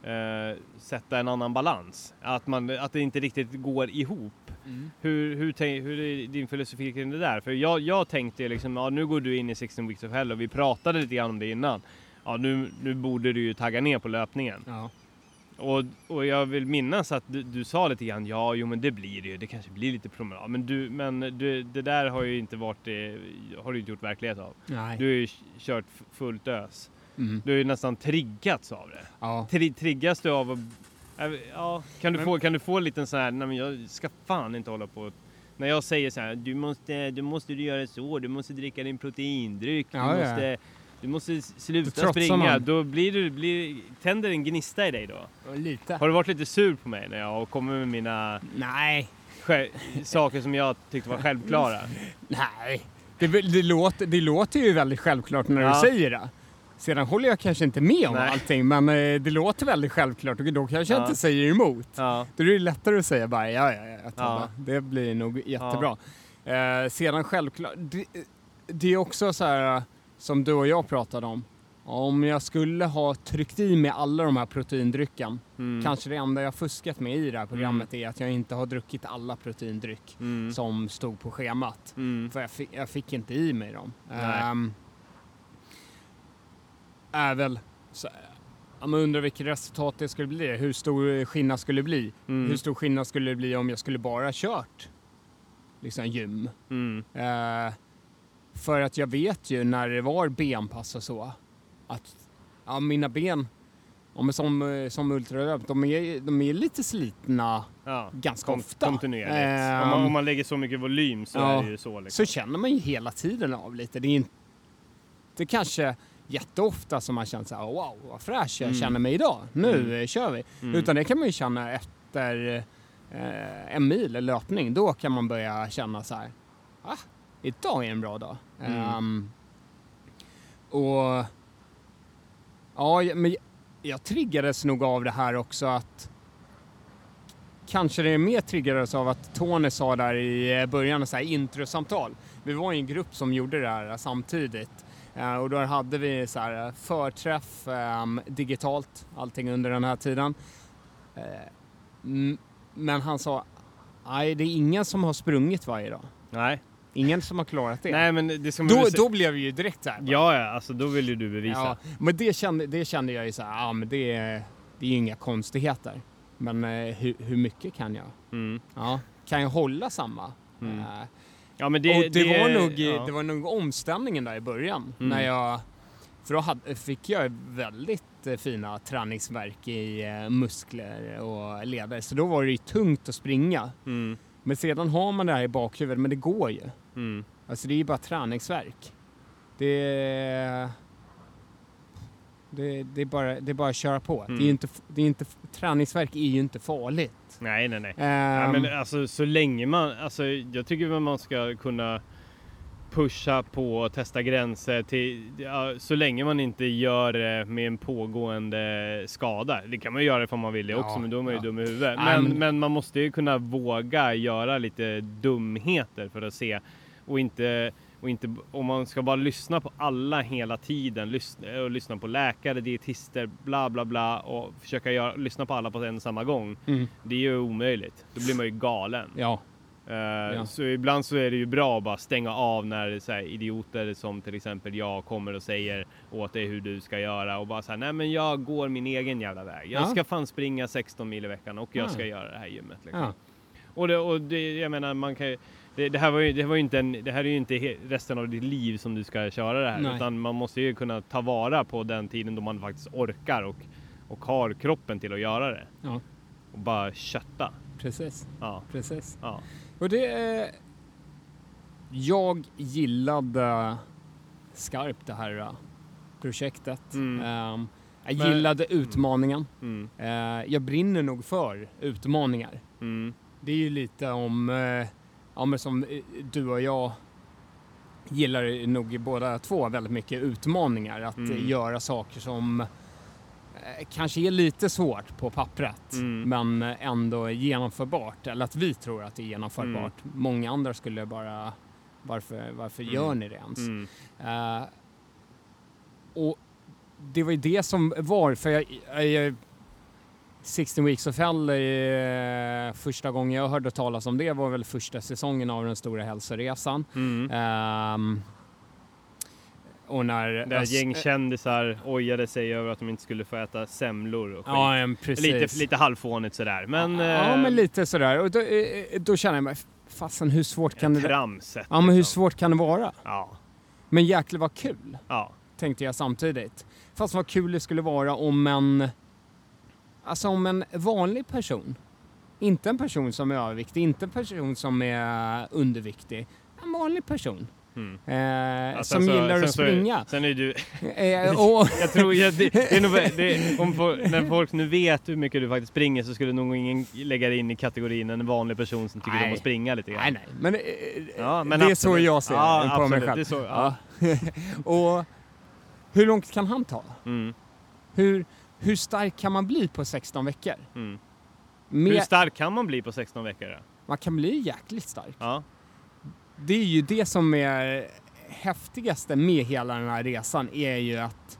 eh, sätta en annan balans. Att, man, att det inte riktigt går ihop. Mm. Hur, hur, hur är din filosofi kring det där? För jag, jag tänkte liksom, ja nu går du in i 16 weeks of hell och vi pratade lite grann om det innan. Ja nu, nu borde du ju tagga ner på löpningen. Ja. Och, och jag vill minnas att du, du sa lite grann, ja jo men det blir det ju, det kanske blir lite promenad. Men, du, men du, det där har ju inte varit det, har du inte gjort verklighet av. Nej. Du har ju kört fullt ös. Mm. Du har ju nästan triggats av det. Ja. Tri, triggas du av att, ja, kan du, Men- få, kan du få en liten sån här, nej men jag ska fan inte hålla på när jag säger så här, du måste, du måste göra så, du måste dricka din proteindryck, du, Ja, ja. måste, du måste sluta trotsar springa. man. Då blir du, blir, tänder en gnista i dig då. Lite. Har du varit lite sur på mig när jag kommer med mina Nej. saker som jag tyckte var självklara? Nej. Det, det, låter, det låter ju väldigt självklart när Ja. du säger det. Sedan håller jag kanske inte med om Nej. allting, men eh, det låter väldigt självklart och då kanske jag Ja. inte säger emot. Ja, Då är det lättare att säga bara ja, ja, ja. Ja. Det blir nog jättebra. Eh, sedan självklart, det, det är också så här eh, som du och jag pratade om. Om jag skulle ha tryckt i mig alla de här proteindrycken, mm. kanske det enda jag fuskat med i det här programmet är att jag inte har druckit alla proteindryck Mm. som stod på schemat. Mm. För jag fick, jag fick inte i mig dem. Um, är väl så, men undrar vilket resultat det skulle bli. Hur stor skillnad skulle det bli? Mm. Hur stor skillnad skulle det bli om jag skulle bara kört liksom gym? Mm. Eh, för att jag vet ju när det var benpass och så att ja, mina ben, ja, som, eh, som ultralöp, de är, de är lite slitna Ja. ganska Kon- ofta. Kontinuerligt. Ehm, om, man, om man lägger så mycket volym så ja. är det ju så. Liksom. så känner man ju hela tiden av lite. Det är inte kanske jätteofta som man känner så här, wow vad fräsch jag Mm. känner mig idag. Nu Mm. eh, kör vi. Mm. Utan det kan man ju känna efter eh, en mil löpning. Då kan man börja känna så här, ah, idag är en bra dag. Ehm, och ja, men jag, jag triggades nog av det här också att kanske det är mer triggades av att Tony sa där i eh, början, så här introsamtal. Vi var i en grupp som gjorde det här samtidigt. Eh, och då hade vi så här förträff ehm, digitalt, allting under den här tiden. Eh, men han sa, nej det är ingen som har sprungit varje dag. Nej. Ingen som har klarat det. Nej, men det som då, då blev vi ju direkt så här. bara, Ja, ja, alltså då vill ju du bevisa. Ja, men det kände, det kände jag ju så här, ja men det, är- det är ju inga konstigheter. Men eh, hur, hur mycket kan jag? Mm. Ja, kan jag hålla samma? Mm. Eh, Ja, men det, och det, var nog, ja. det var nog omställningen där i början. Mm. När jag, för då hade, fick jag väldigt eh, fina träningsverk i eh, muskler och leder. Så då var det ju tungt att springa. Mm. Men sedan har man det här i bakhuvudet, men det går ju. Mm. Alltså det är ju bara träningsverk. Det det, det är, bara, det är bara att köra på. Mm. Det är inte, det är inte, träningsverk är ju inte farligt. Nej, nej, nej. Ehm, Ja, men alltså så länge man, alltså jag tycker väl man ska kunna pusha på och testa gränser till, ja, så länge man inte gör det med en pågående skada. Det kan man ju göra ifall man vill det Ja, också, men då är man ju ja. dum i huvudet. Men, men- men man måste ju kunna våga göra lite dumheter för att se och inte och inte, om man ska bara lyssna på alla hela tiden, lyssna, och lyssna på läkare, dietister, bla bla bla och försöka göra, lyssna på alla på en och samma gång. mm, Det är ju omöjligt. Då blir man ju galen. ja, Eh, Så ibland så är det ju bra att bara stänga av när så här, idioter som till exempel jag kommer och säger åt dig hur du ska göra och bara så här, nej men jag går min egen jävla väg. Jag Ja. ska fan springa 16 mil i veckan och jag Ja. ska göra det här gymmet. Liksom. ja. Och, det, och det, jag menar, man kan ju, det, det här var ju, det var ju inte en, det här är ju inte resten av ditt liv som du ska köra det här. Nej. Utan man måste ju kunna ta vara på den tiden då man faktiskt orkar och, och har kroppen till att göra det. Ja. Och bara kötta. Precis, Ja, precis. ja. Och det... eh, Jag gillade skarpt det här eh, projektet. Mm. Ehm, jag Men- gillade utmaningen. Mm, Eh, jag brinner nog för utmaningar. mm, Det är ju lite om, eh, ja men som eh, du och jag gillar nog båda två väldigt mycket utmaningar. Att Mm. göra saker som eh, kanske är lite svårt på pappret Mm. men ändå genomförbart. Eller att vi tror att det är genomförbart. Många andra skulle bara, varför, varför Mm. gör ni det ens? mm, Eh, och det var ju det som var, för jag, jag, jag 16 Weeks of Hell, eh, första gången jag hörde talas om det var väl första säsongen av den stora hälsoresan. mm. Ehm, och när... Där ett Ös- gäng kändisar ojade sig över att de inte skulle få äta semlor och. Ja, precis. lite, lite halvfånigt sådär. Men, ja, ja, eh, men lite sådär. Och då, eh, då känner jag mig, fasen hur svårt kan det... tramset. Ja, men hur liksom. svårt kan det vara? Ja, Men jäklar vad kul! ja. tänkte jag samtidigt. Fast vad kul det skulle vara om en, alltså om en vanlig person, inte en person som är överviktig, inte en person som är underviktig, en vanlig person Mm. eh, Ja, som så- gillar att så är- springa. Sen är du, [LAUGHS] Eh, [LAUGHS] jag tror jag, det, det är nog, det, om när folk nu vet hur mycket du faktiskt springer så skulle nog ingen lägga dig in i kategorin en vanlig person som tycker om att springa lite grann. nej, nej, men, eh, Ja, men det är absolut. så jag ser ja, på mig absolut. själv. Det är så. Ja. [LAUGHS] och hur långt kan han ta? Mm, Hur, hur stark kan man bli på 16 veckor? mm. Mer, Hur stark kan man bli på 16 veckor? Då? man kan bli jäkligt stark. Ja. det är ju det som är häftigaste med hela den här resan är ju att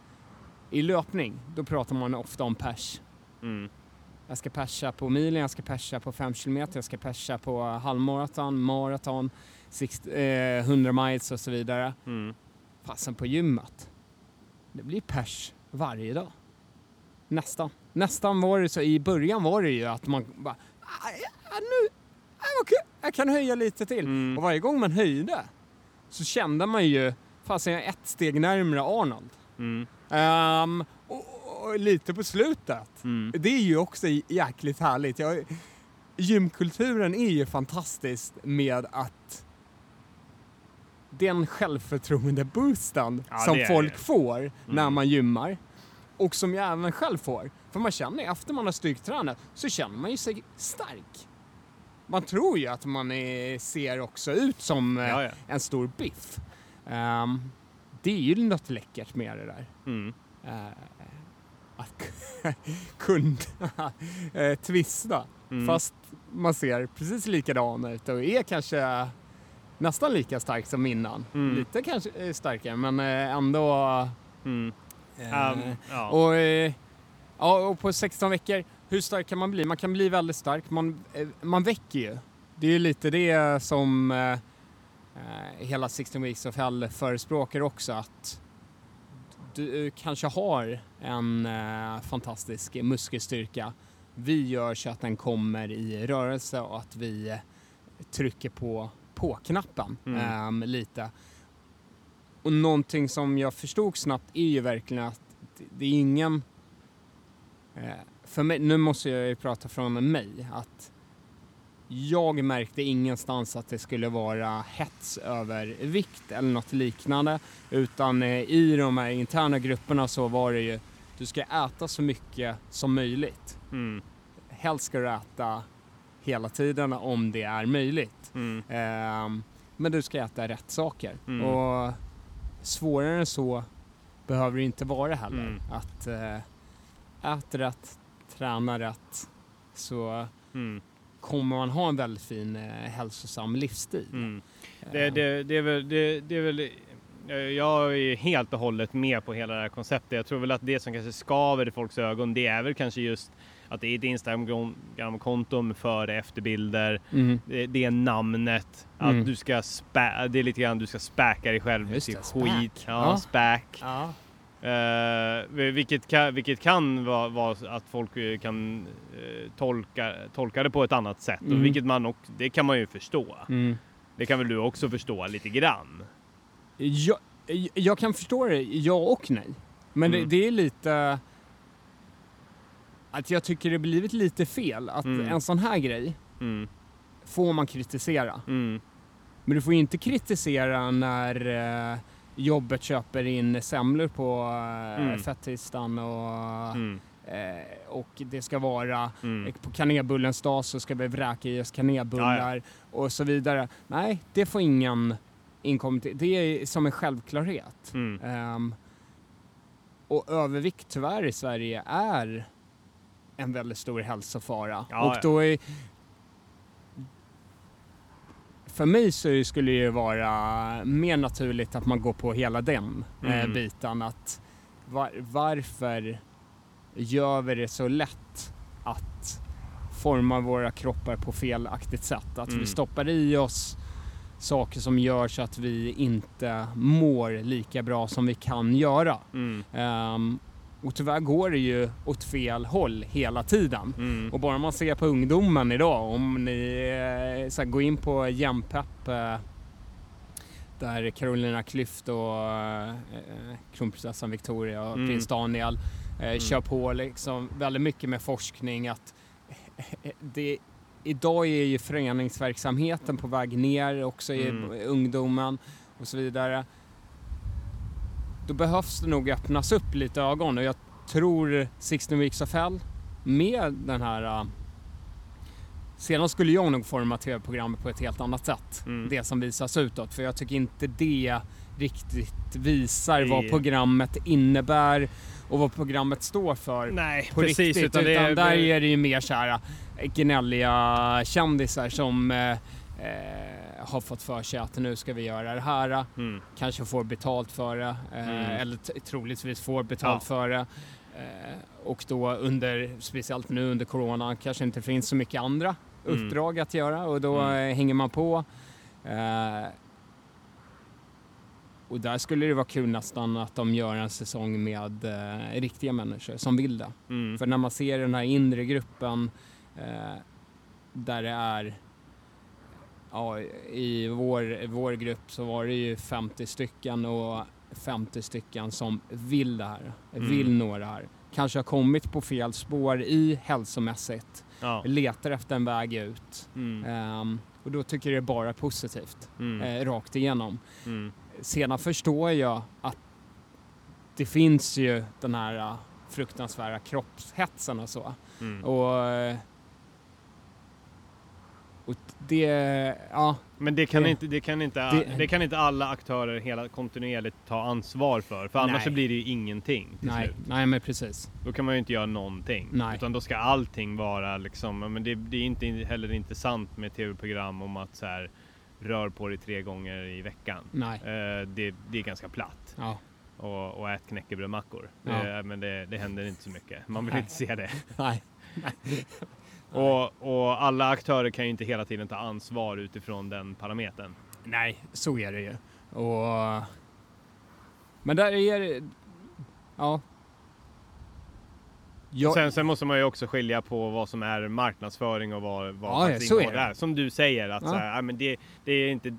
i löpning, då pratar man ofta om pers. Mm, Jag ska persa på milen, jag ska persa på 5 km, jag ska persa på halvmaraton, maraton, 60, eh, 100 miles och så vidare. mm. Fasen på gymmet. Det blir pers varje dag. Nästan. Nästan var det så, i början var det ju att man bara, "Ah, ja, nu, kul, jag kan höja lite till. Mm. Och varje gång man höjde så kände man ju, fasen jag är ett steg närmare Arnold. Mm. Ehm, och, och lite på slutet. Mm. Det är ju också jäkligt härligt. Jag, gymkulturen är ju fantastisk med att den självförtroende-boosten Ja, som folk det. får när Mm. man gymmar och som jag även själv får. För man känner efter man har styrketränat så känner man ju sig stark. Man tror ju att man är, ser också ut som eh, Ja, ja. en stor biff. Ehm, det är ju något läckert med det där. Mm. Eh, att [LAUGHS] kunna uh, twista Mm. fast man ser precis likadan ut och är kanske nästan lika stark som innan. Mm. Lite kanske eh, starkare men eh, ändå... Mm. Eh, Um, ja. och, eh, ja, och på 16 veckor, hur stark kan man bli? Man kan bli väldigt stark. Man, eh, man väcker ju. Det är ju lite det som eh, eh, hela 16 Weeks of Hell förespråkar också. Att du eh, kanske har en eh, fantastisk muskelstyrka. Vi gör så att den kommer i rörelse och att vi eh, trycker på på-knappen Mm. ehm, lite. Och någonting som jag förstod snabbt är ju verkligen att det- är ingen... Eh, för mig, nu måste jag ju prata från mig, att jag märkte ingenstans att det skulle vara hets över vikt eller något liknande. Utan eh, i de här interna grupperna så var det ju, du ska äta så mycket som möjligt. Mm. Helst ska du äta hela tiden om det är möjligt. Mm. Ehm, men du ska äta rätt saker. Mm. Och svårare än så behöver det inte vara heller. Mm. Att äh, äta rätt, träna rätt, så Mm. kommer man ha en väldigt fin äh, hälsosam livsstil. Mm. Det, Ehm, det, det, är väl, det, det är väl... eh, Jag är helt och hållet med på hela det här konceptet. Jag tror väl att det som kanske skaver i folks ögon, det är väl kanske just att det är ett Instagram-konto före efterbilder. mm. Det, det är namnet. Att Mm. du ska spä, det är lite grann du ska späka dig själv med späk. skit. Ja, Ja. späk. Ja. Eh, vilket, kan, vilket kan vara, vara att folk eh, kan eh, tolka, tolka det på ett annat sätt. Mm. Och vilket man också, det kan man ju förstå. Mm. Det kan väl du också förstå lite grann? Jag, jag kan förstå det, ja och nej. Men Mm. det, det är lite... Att jag tycker det blivit lite fel att Mm. en sån här grej Mm. får man kritisera. Mm. Men du får inte kritisera när eh, jobbet köper in semlor på eh, Mm. fettisdagen och, Mm. eh, och det ska vara Mm. på kanelbullens dag så ska vi vräka i oss kanelbullar och så vidare. Nej, det får ingen inkomma till. Det är som en självklarhet. Mm. Ehm, och övervikt tyvärr i Sverige är en väldigt stor hälsofara. Ja, och då är för mig så skulle det ju vara mer naturligt att man går på hela den eh, Mm. biten. Att var, varför gör vi det så lätt att forma våra kroppar på felaktigt sätt? Att Mm. vi stoppar i oss saker som gör så att vi inte mår lika bra som vi kan göra. Mm. Ehm, och tyvärr går det ju åt fel håll hela tiden. Mm. Och bara man ser på ungdomen idag, om ni eh, så här, går in på Jämpepp eh, där Carolina Klüft och eh, kronprinsessan Victoria och Mm. prins Daniel eh, kör på liksom väldigt mycket med forskning att det Idag är ju föreningsverksamheten på väg ner också i Mm. ungdomen och så vidare. Då behövs det nog öppnas upp lite ögon och jag tror 16 Weeks of Hell med den här uh, Senast skulle jag nog forma tv-programmet på ett helt annat sätt. Mm. Det som visas utåt. För jag tycker inte det riktigt visar Det- vad programmet innebär och vad programmet står för. Nej, På precis. riktigt. Utan Utan, är, där är det ju mer så här äh, gnälliga kändisar som eh, har fått för sig att nu ska vi göra det här. Mm. Kanske får betalt för det. Eh, Mm. Eller troligtvis får betalt Ja. för det. Eh, och då under, speciellt nu under corona, kanske inte finns så mycket andra Mm. uppdrag att göra och då Mm. eh, hänger man på. Och där skulle det vara kul nästan att de gör en säsong med eh, riktiga människor som vill det. Mm. För när man ser den här inre gruppen eh, där det är Ja, i vår, vår grupp så var det ju 50 stycken och 50 stycken som vill det här, Mm. vill nå det här. Kanske har kommit på fel spår i hälsomässigt, Ja. letar efter en väg ut. Mm. Ehm, och då tycker jag det är bara positivt, Mm. eh, rakt igenom. Mm. Sedan förstår jag att det finns ju den här eh, fruktansvärda kroppshetsen och så. Mm. Och, eh, och det, ja, Men det kan, Det- inte, det, kan inte, det- det, kan inte alla aktörer hela kontinuerligt ta ansvar för. För annars Nej. så blir det ju ingenting till nej, slut. nej men precis. Då kan man ju inte göra någonting. Nej. Utan då ska allting vara liksom, men det, det är inte heller intressant med tv-program om att så här, rör på dig tre gånger i veckan. Nej, Eh, det, det är ganska platt. ja, Och, och ät knäckebrödmackor. Ja. Eh, men det, det händer inte så mycket. Man vill Nej. inte se det. [LAUGHS] nej. [LAUGHS] Och, och alla aktörer kan ju inte hela tiden ta ansvar utifrån den parametern. Nej, så är det ju. Och, men där är det, ja. Jag, Sen, sen måste man ju också skilja på vad som är marknadsföring och vad, vad Ja, ja, så är det. är. Som du säger, att Ja. så här, ja, men det, det är inte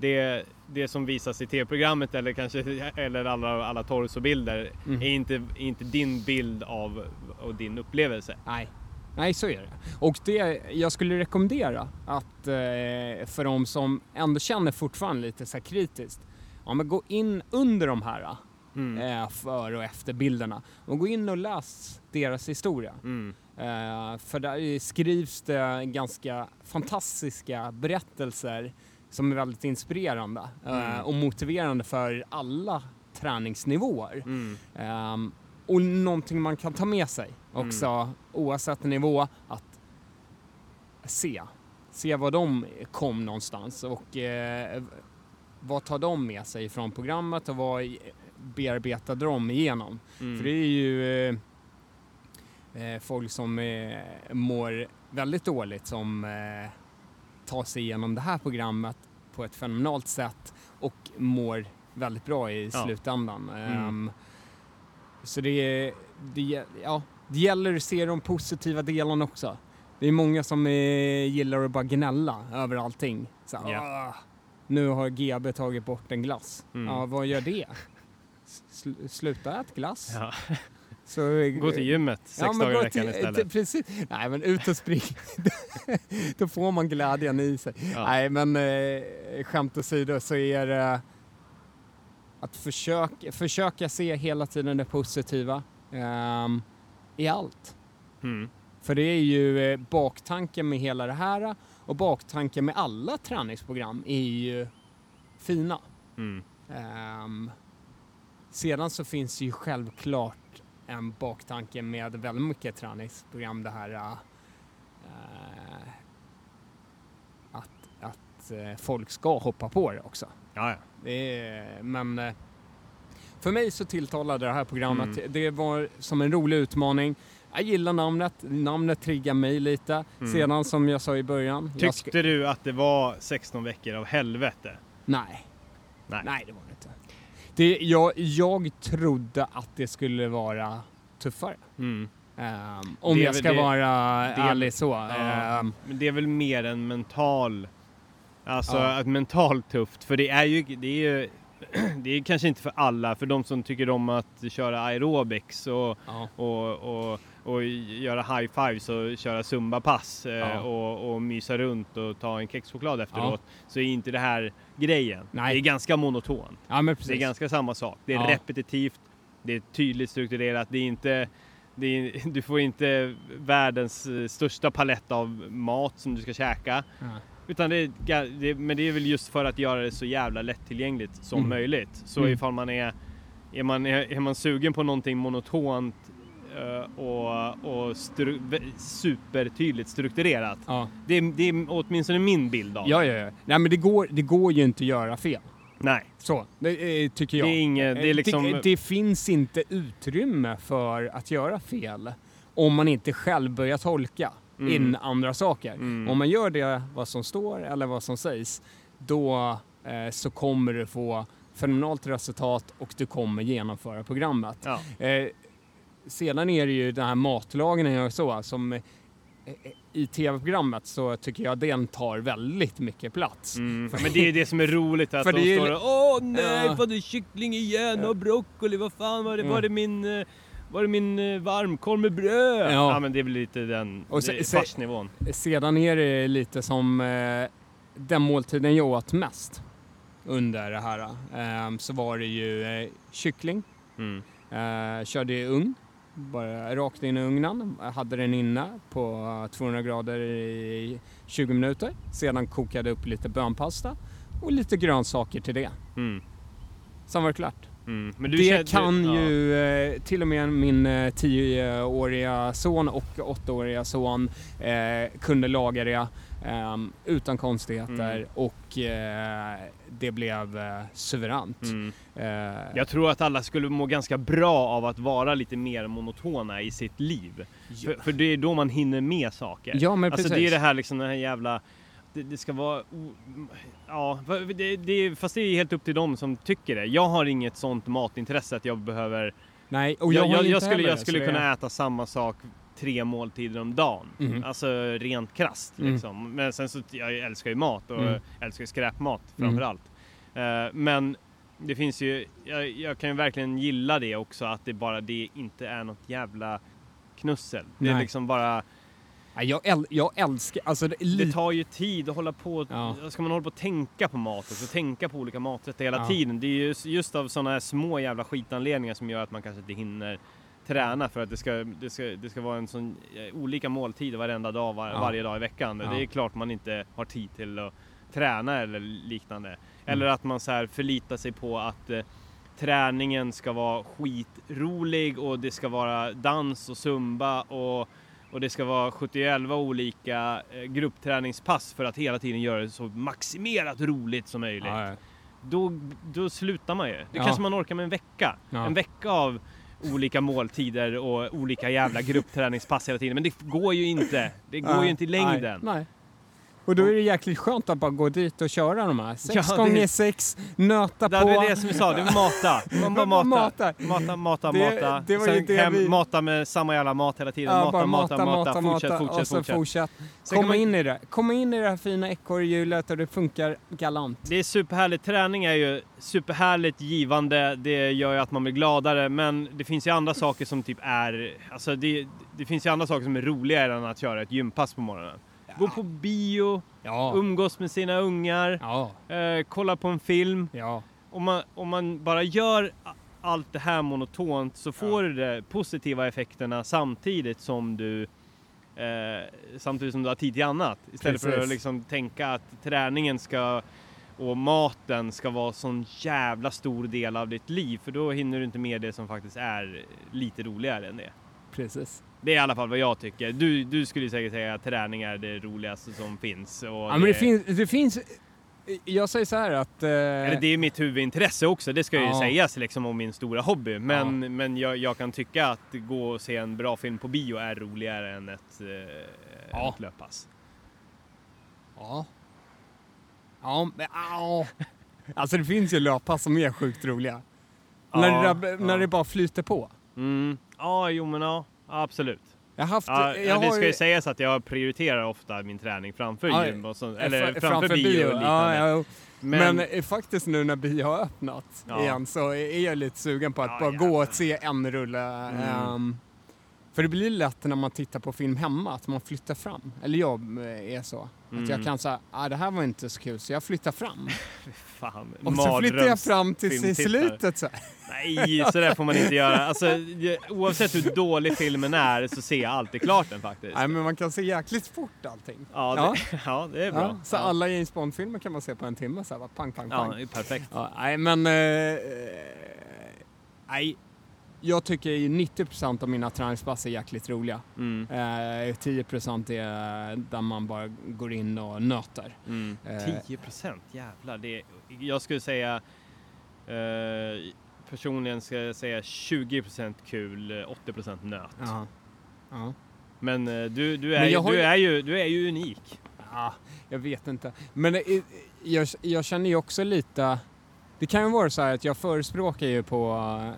det, det som visas i tv-programmet eller kanske eller alla, alla torsobilder Mm. är, inte, inte din bild av och din upplevelse. Nej. Nej, så är det. Och det, jag skulle rekommendera att eh, för de som ändå känner fortfarande lite så här kritiskt, ja men gå in under de här Mm. eh, för och efter bilderna och gå in och läs deras historia. Mm. Eh, för där skrivs det ganska fantastiska berättelser som är väldigt inspirerande eh, Mm. och motiverande för alla träningsnivåer. Mm. Ehm, och någonting man kan ta med sig också oavsett nivå att se. Se var de kom någonstans och eh, vad tar de med sig från programmet och vad bearbetade de igenom? Mm. För det är ju eh, eh, folk som eh, mår väldigt dåligt som eh, tar sig igenom det här programmet på ett fenomenalt sätt och mår väldigt bra i Ja. slutändan. Mm. Så det, det, ja, det gäller att se de positiva delarna också. Det är många som eh, gillar att bara gnälla över allting. Så, här, Ja. "Ah, nu har GB tagit bort en glass. Mm. Ja, vad gör det? Sl- sluta äta glass. Ja. Så, Gå till gymmet sex men dagar i veckan till- istället. Precis. Nej, men ut och spring. [LAUGHS] Då får man glädjen i sig. Ja. Nej, men eh, skämt åsido så är det att försöka, försöka se hela tiden det positiva ehm, i allt. Mm. För det är ju eh, baktanken med hela det här och baktanken med alla träningsprogram är ju fina. Mm. Ehm, sedan så finns ju självklart en baktanke med väldigt mycket träningsprogram det här eh, att, att eh, folk ska hoppa på det också. Ja, ja. Det är, men eh, för mig så tilltalade det här programmet. Mm. Det var som en rolig utmaning. Jag gillar namnet. Namnet triggar mig lite. Mm. Sedan som jag sa i början. Tyckte du att det var 16 veckor av helvete? Nej. Nej. Nej, det var det inte. Det, jag, jag trodde att det skulle vara tuffare. Mm. Ehm, om jag ska det- vara det- ärlig så. Ja. Ehm, Men det är väl mer en mental, alltså Ja. ett mentalt tufft. För det är ju, det är ju, [CLEARS THROAT] det är kanske inte för alla, för de som tycker om att köra aerobics och, ja. och, och, och göra high fives och köra zumba-pass eh, Ja. och, och mysa runt och ta en kexchoklad efteråt. Så är inte det här grejen. Nej. Det är ganska monotont. ja, Det är ganska samma sak. Det är Ja. repetitivt, det är tydligt strukturerat, det är inte är, [LAUGHS] du får inte världens eh, största palett av mat som du ska käka. Utan det är, det, men det är väl just för att göra det så jävla lättillgängligt som Mm. möjligt. Så Mm. ifall man är, är, man, är, är man sugen på någonting monotont eh, och, och stru, supertydligt strukturerat. Ja. Det, är- det är åtminstone min bild av det. Ja, ja, ja. Nej, men det går, det går ju inte att göra fel. Nej, Så, det eh, tycker jag. det är inget, det är liksom... det, det finns inte utrymme för att göra fel om man inte själv börjar tolka Mm. in andra saker. Mm. Om man gör det vad som står eller vad som sägs, då eh, så kommer du få fenomenalt resultat och du kommer genomföra programmet. Ja. Eh, sedan är det ju den här matlagningen och så som eh, i tv-programmet så tycker jag den tar väldigt mycket plats. Mm. [LAUGHS] Men det är det som är roligt att För de står och Åh nej, Ja. vad det är kyckling igen och broccoli, vad fan var det, var det min, eh, var det min eh, varmkorv med bröd? Ja. Ja. men det är väl lite den Och se- är farsnivån. Sedan är det lite som eh, den måltiden jag åt mest under det här. Eh, så var det ju eh, kyckling, Mm. eh, körde i ugn, bara rakt in i ugnen, Jag hade den inne på 200 grader i 20 minuter. Sedan kokade upp lite bönpasta och lite grönsaker till det. Mm. Sen var det klart. Mm. Det känner- kan ja. ju eh, till och med min eh, 10-åriga son och 8-åriga son eh, kunde laga det eh, utan konstigheter Mm. och eh, det blev eh, suveränt. Mm. Jag tror att alla skulle må ganska bra av att vara lite mer monotona i sitt liv. För, för det är då man hinner med saker. ja, men Alltså precis. det är det här liksom den här jävla det, det ska vara... Ja, det, det, fast det är helt upp till dem som tycker det. Jag har inget sånt matintresse att jag behöver... Nej, och jag, jag, jag, jag skulle, jag skulle kunna det, äta samma sak tre måltider om dagen. Mhm. Alltså rent krasst Mm. liksom. Men sen så, jag älskar ju mat och Mm. älskar ju skräpmat Mm. framförallt. Eh, men det finns ju, jag, jag kan ju verkligen gilla det också att det bara det inte är något jävla knussel. Det är Nej. liksom bara Nej, jag, äl, jag älskar, alltså det, det tar ju tid att hålla på, Ja. ska man hålla på och tänka på mat och tänka på olika maträtter hela Ja. tiden. Det är ju just av sådana här små jävla skitanledningar som gör att man kanske inte hinner träna för att det ska, det ska, det ska vara en sån eh, olika måltider varenda dag, var, Ja. varje dag i veckan. Det är klart man inte har tid till att träna eller liknande. Eller att man så här förlitar sig på att eh, träningen ska vara skitrolig och det ska vara dans och zumba och och det ska vara 71 olika eh, gruppträningspass för att hela tiden göra det så maximerat roligt som möjligt. ja, ja. Då, då slutar man ju. Det Ja. kanske man orkar med en vecka. En vecka av olika måltider och olika jävla gruppträningspass hela tiden. Men det går ju inte. Det går ju inte i längden. Nej, nej. Och då är det jäkligt skönt att bara gå dit och köra de här. Sex Ja, det- gånger sex, nöta Det på. var det som vi sa, det var mata. [LAUGHS] Man bara Bara mata. mata. Mata, mata, Det- mata. det var Sen det hem, vi- mata med samma jävla mat hela tiden. Ja, mata, bara mata, mata, fortsätt, och fortsätt, så fortsätt. fortsätt. Komma man- in i det. Komma in i det här fina ekorrhjulet och det funkar galant. Det är superhärligt. Träning är ju superhärligt givande. Det gör ju att man blir gladare. Men det finns ju andra saker som typ är... Alltså det, det finns ju andra saker som är roligare än att köra ett gympass på morgonen. Gå på bio, umgås med sina ungar, eh, kolla på en film. Om man, om man bara gör allt det här monotont så får du de positiva effekterna samtidigt som du eh, samtidigt som du har tid till annat. Istället för Precis. att liksom tänka att träningen ska och maten ska vara sån jävla stor del av ditt liv för då hinner du inte med det som faktiskt är lite roligare än det. Precis. Det är i alla fall vad jag tycker. Du, du skulle säkert säga att träning är det roligaste som finns. Och Ja, men det finns, det finns... Jag säger så här att... Eh, Eller det är mitt huvudintresse också, det ska ju Ja. sägas liksom om min stora hobby. Men, men jag, jag kan tycka att gå och se en bra film på bio är roligare än ett, eh, Ja. ett löppass. Ja. Ja, men ja. [LAUGHS] Alltså det finns ju löppass som är sjukt roliga. när, det när ja. det bara flyter på. Mm. Ja, jo men ja, absolut. Jag haft... Ja, jag det har ska ju sägas att jag prioriterar ofta min träning framför Ja, gym och så, eh, eller fr- framför, bio, och liknande. Ja, ja. Men, Men, eh, faktiskt nu när bio har öppnat igen så är jag lite sugen på att bara gå och se en rulle. Mm. ehm, för det blir lätt när man tittar på film hemma att man flyttar fram. Eller jag eh, är så. Att jag Mm. kan säga, ah, det här var inte så kul så jag flyttar fram. [LAUGHS] fan, Och så flyttar jag fram till slutet så här. Nej, så där får man inte göra. Alltså, oavsett hur dålig filmen är så ser jag alltid klart den faktiskt. Nej men man kan se jäkligt fort allting. Ja, det, ja. [LAUGHS] det är bra. Ja, så ja. alla James Bond-filmer kan man se på en timme så här, bara pang, pang, Ja, pang. är perfekt. Ja, nej, men... Eh, eh, nej. Jag tycker ju 90% av mina träningspass är jäkligt roliga. Mm, Eh, 10% är där man bara går in och nöter. mm. Eh. 10 procent, jävlar. Det är, jag skulle säga eh, personligen ska jag säga 20 procent kul, eh, 80 procent nöt. Ja. Ja. Men eh, du, du, är, Men du, ju- är ju, du är ju unik. ja, jag vet inte. Men eh, jag, jag känner ju också lite... Det kan ju vara så här att jag förespråkar ju på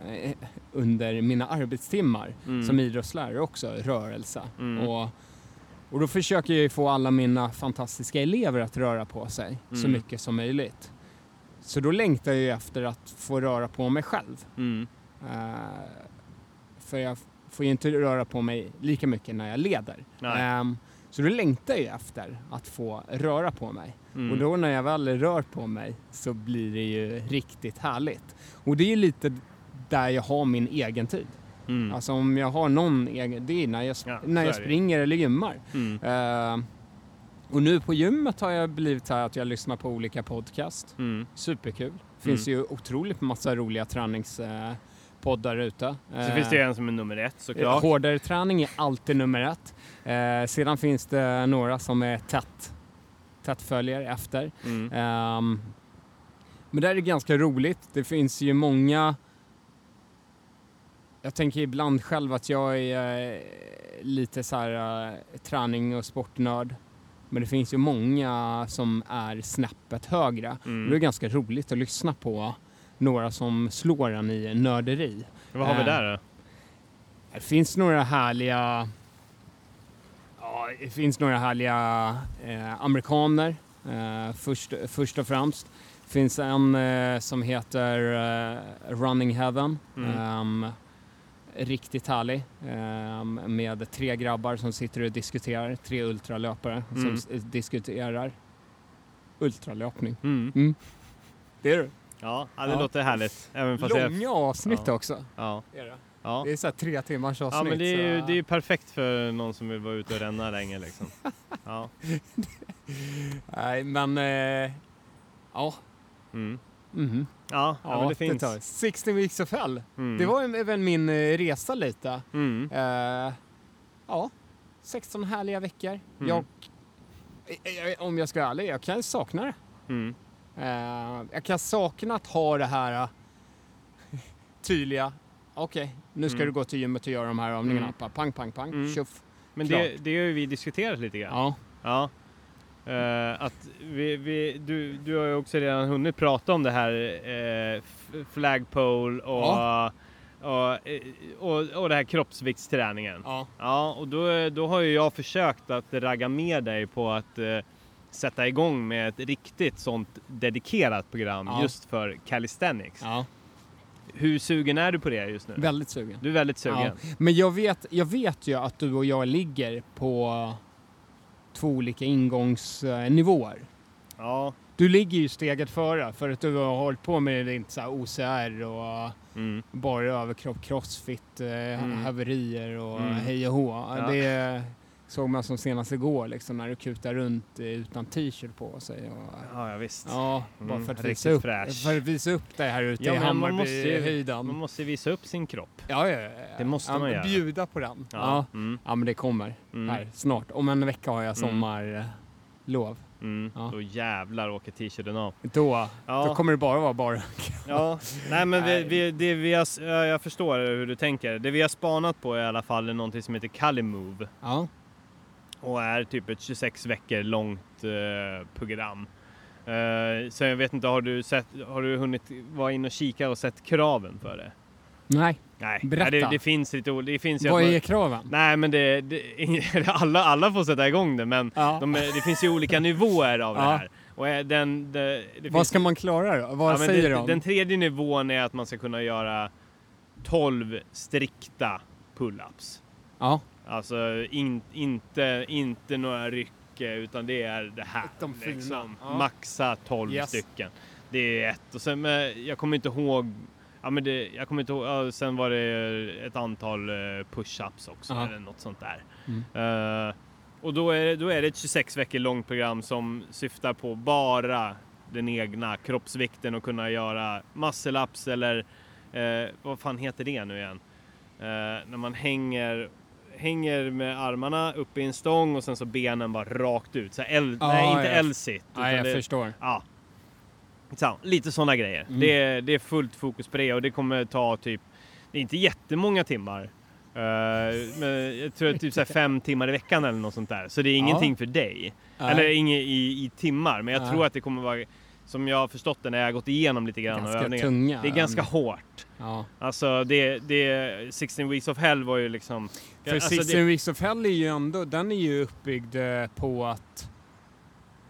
eh, under mina arbetstimmar Mm. som idrottslärare också rörelse. Mm. Och, och då försöker jag ju få alla mina fantastiska elever att röra på sig så Mm. mycket som möjligt. Så då längtar jag ju efter att få röra på mig själv. Eh, för jag får ju inte röra på mig lika mycket när jag leder. Nej. Så då längtar jag efter att få röra på mig. Mm. Och då när jag väl rör på mig så blir det ju riktigt härligt. Och det är lite där jag har min egen tid. Mm. Alltså om jag har någon egen, det är när jag, Ja, när jag springer eller gymmar. Mm. Ehm, och nu på gymmet har jag blivit så här att jag lyssnar på olika podcast. Mm. Superkul. Finns ju otroligt massa roliga träningspoddar ute. Så finns det ju en som är nummer ett såklart. Hårdare träning är alltid nummer ett. Eh, sedan finns det några som är tätt, tätt följer efter. Mm. Ehm, men där är det ganska roligt. Det finns ju många... Jag tänker ibland själv att jag är eh, lite så här eh, träning och sportnörd. Men det finns ju många som är snäppet högre. Mm. Det är ganska roligt att lyssna på några som slår en i nörderi. Vad har vi Eh, där då? Det finns några härliga... Ja, det finns några härliga eh, amerikaner eh, först, först och främst. Det finns en eh, som heter eh, Running Heaven. Mm. Ehm, riktigt härlig. ehm, med tre grabbar som sitter och diskuterar. Tre ultralöpare Mm. som diskuterar ultralöpning. Mm. Det är det. Ja, det Ja. låter härligt. Även fast jag... Långa avsnitt Ja. också. Ja, Är det. ja. det är så här tre timmars avsnitt. ja, men det är ju så- det är perfekt för någon som vill vara ute och ränna länge liksom. [LAUGHS] Ja. Nej, men... Eh, ja. Mm. Mhm. Ja, ja, men det finns. tar 16 weeks of hell. Mm. Det var även min eh, resa lite. Mm. Eh, ja, 16 härliga veckor. Mm. Jag, eh, eh, om jag ska vara ärlig, jag kan sakna det. Eh, jag kan sakna att ha det här eh, [LAUGHS] tydliga. Okej, nu ska Mm. du gå till gymmet och göra de här övningarna. Mm. Pang, pang, pang. Mm. Tjoff. Men Klart. det, det har ju vi diskuterat lite grann. Ja. Ja. Eh, att vi, vi, du, du har ju också redan hunnit prata om det här uh, flagpole och, Ja. och, och, och det här kroppsviktsträningen. ja. Ja, och då, då har ju jag försökt att ragga med dig på att eh, sätta igång med ett riktigt sånt dedikerat program Ja. just för calisthenics. ja. Hur sugen är du på det just nu? Väldigt sugen. Du är väldigt sugen? Ja. Men jag vet, jag vet ju att du och jag ligger på två olika ingångsnivåer. Ja. Du ligger ju steget före för att du har hållit på med ditt så OCR och Mm. bara överkropp, crossfit, eh, Mm. haverier och Mm. hej och hå. Det såg man som senast igår liksom när du kutar runt eh, utan t-shirt på sig. Och, Ja, ja visst. ja, bara Mm, för att, visa upp, fräsch. för att visa upp det här ute Ja, i Hammarbyhöjden. Man måste visa upp sin kropp. Ja, ja, ja. Det måste ja, man göra. Bjuda på den. Ja. Ja. Mm. Ja men det kommer Mm. här snart. Om en vecka har jag Mm. sommarlov. Mm. Ja. Då jävlar åker t-shirten av. Då, Ja. då kommer det bara vara bara. Ja, nej men vi, vi, det vi har, ja, jag förstår hur du tänker. Det vi har spanat på i alla fall är någonting som heter Calimove Ja. Och är typ ett 26 veckor långt eh, program. Eh, så jag vet inte, har du, sett, har du hunnit vara in och kika och sett kraven för det? Nej, Nej, Berätta. Nej, det, det finns lite ol- det finns ju vad är kraven? Nej men det, det, [LAUGHS] alla, alla får sätta igång det men Ja. de, det finns ju olika nivåer av det Ja. här. Och den, det, det Vad finns- ska man klara då? Vad Ja, säger det, de? Den tredje nivån är att man ska kunna göra 12 strikta pull-ups. Ja. Alltså in, inte, inte några ryck utan det är det här. De fina. Liksom. Ja. Maxa 12 Yes. stycken. Det är ett. Och sen, men jag kommer inte ihåg Ja, men det, jag kommer inte ihåg, ja, sen var det ett antal eh, push-ups också Ja. eller något sånt där. Mm. Eh, och då är, då är det ett 26 veckor långt program som syftar på bara den egna kroppsvikten och kunna göra muscle-ups eller eh, vad fan heter det nu igen? Eh, när man hänger, hänger med armarna uppe i en stång och sen så benen bara rakt ut. Så här L, Ja, nej, inte ja. L-sit. Utan jag det- förstår. Ja. Så, lite sådana grejer. Mm. Det, är- det är fullt fokus på det och det kommer ta typ, det är inte jättemånga timmar. Eh, men jag tror att typ så här fem timmar i veckan eller något sånt där. Så det är ingenting för dig. Nej. Eller inget i, i timmar, men jag Nej. tror att det kommer vara som jag har förstått det när jag har gått igenom lite grann Ganska övningen. tunga. Det är ganska hårt. Ja. Alltså det, det, 16 Weeks of Hell var ju liksom... För alltså, 16 det, Weeks of Hell är ju ändå, den är ju uppbyggd eh, på att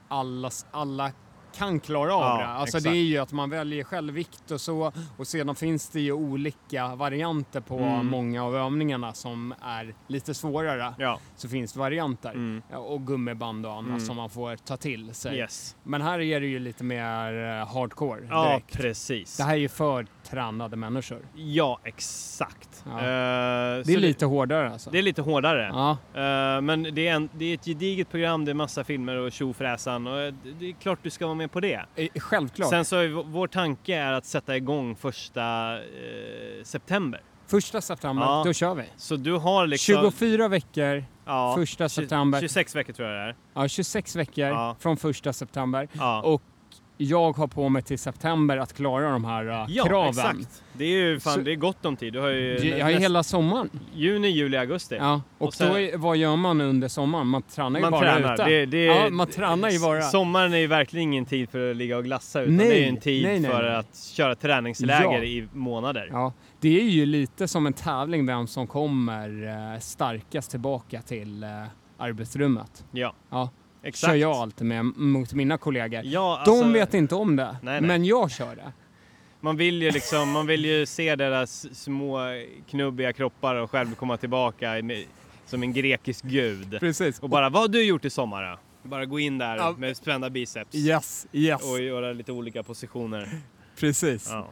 alla, alla kan klara av Ja, det. Alltså exakt. det är ju att man väljer själv vikt och så och sedan finns det ju olika varianter på Mm. många av övningarna som är lite svårare. ja, Så finns det varianter mm, Ja, och gummiband och annat Mm. som man får ta till sig. yes. Men här är det ju lite mer eh, hardcore Ja, direkt. precis. det här är ju för tränade människor. Ja, exakt. Ja. Eh, Det är lite hårdare alltså. Det är lite hårdare. Ja, Eh, men det är, en, det är ett gediget program, det är massa filmer och tjofräsan och eh, det är klart du ska vara med på det. självklart. Sen så är vår tanke är att sätta igång första eh, september. Första september, Ja. då kör vi. Så du har liksom... 24 veckor, ja, första september. 26 veckor tror jag det är. Ja, 26 veckor Ja. från första september. Ja, Och jag har på mig till september att klara de här uh, ja kraven. exakt. Det är ju fan, Så- det är gott om tid. Du har ju Jag har ju hela sommaren. juni, juli, augusti. Ja. Och, Och sen- då är, vad gör man under sommaren? Man tränar ju Man bara tränar. ute. Det, det, ja, man tränar ju bara. Sommaren är ju verkligen ingen tid för att ligga och glassa utan Nej, det är ju en tid nej, nej, för att köra träningsläger Ja. i månader. Ja, det är ju lite som en tävling vem som kommer eh, starkast tillbaka till eh, arbetsrummet. Ja, Ja, exakt. kör jag alltid med mot mina kollegor. Ja, De alltså, vet inte om det, Nej, nej. men jag kör det. Man vill ju liksom, man vill ju se deras små knubbiga kroppar och själv komma tillbaka med, som en grekisk gud. Precis. Och bara, vad har du gjort i sommar då? Bara gå in där Ja. med spända biceps Yes, yes. och göra lite olika positioner. Precis. Ja,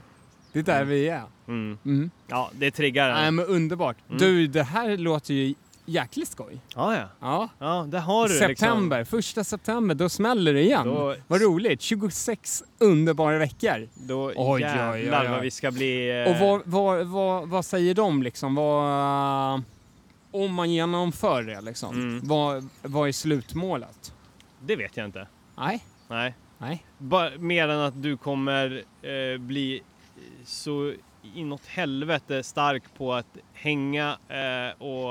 Det är där vi är. mm. Mm. ja det triggar en. men underbart. Mm. Du, det här låter ju jäkligt skoj. Ja, ja. Ja. Ja, där har du September, första september, då smäller det igen. Då- Vad roligt. 26 underbara veckor. liksom. Då Oj, oj, jävlar oj, oj. vad vi ska bli... eh, Och vad, vad, vad, vad säger de liksom? Vad, om man genomför det liksom, Mm. vad, vad är slutmålet? Det vet jag inte. Nej, Nej. nej. Bara, mer än att du kommer eh, bli så inåt helvete stark på att hänga eh, och,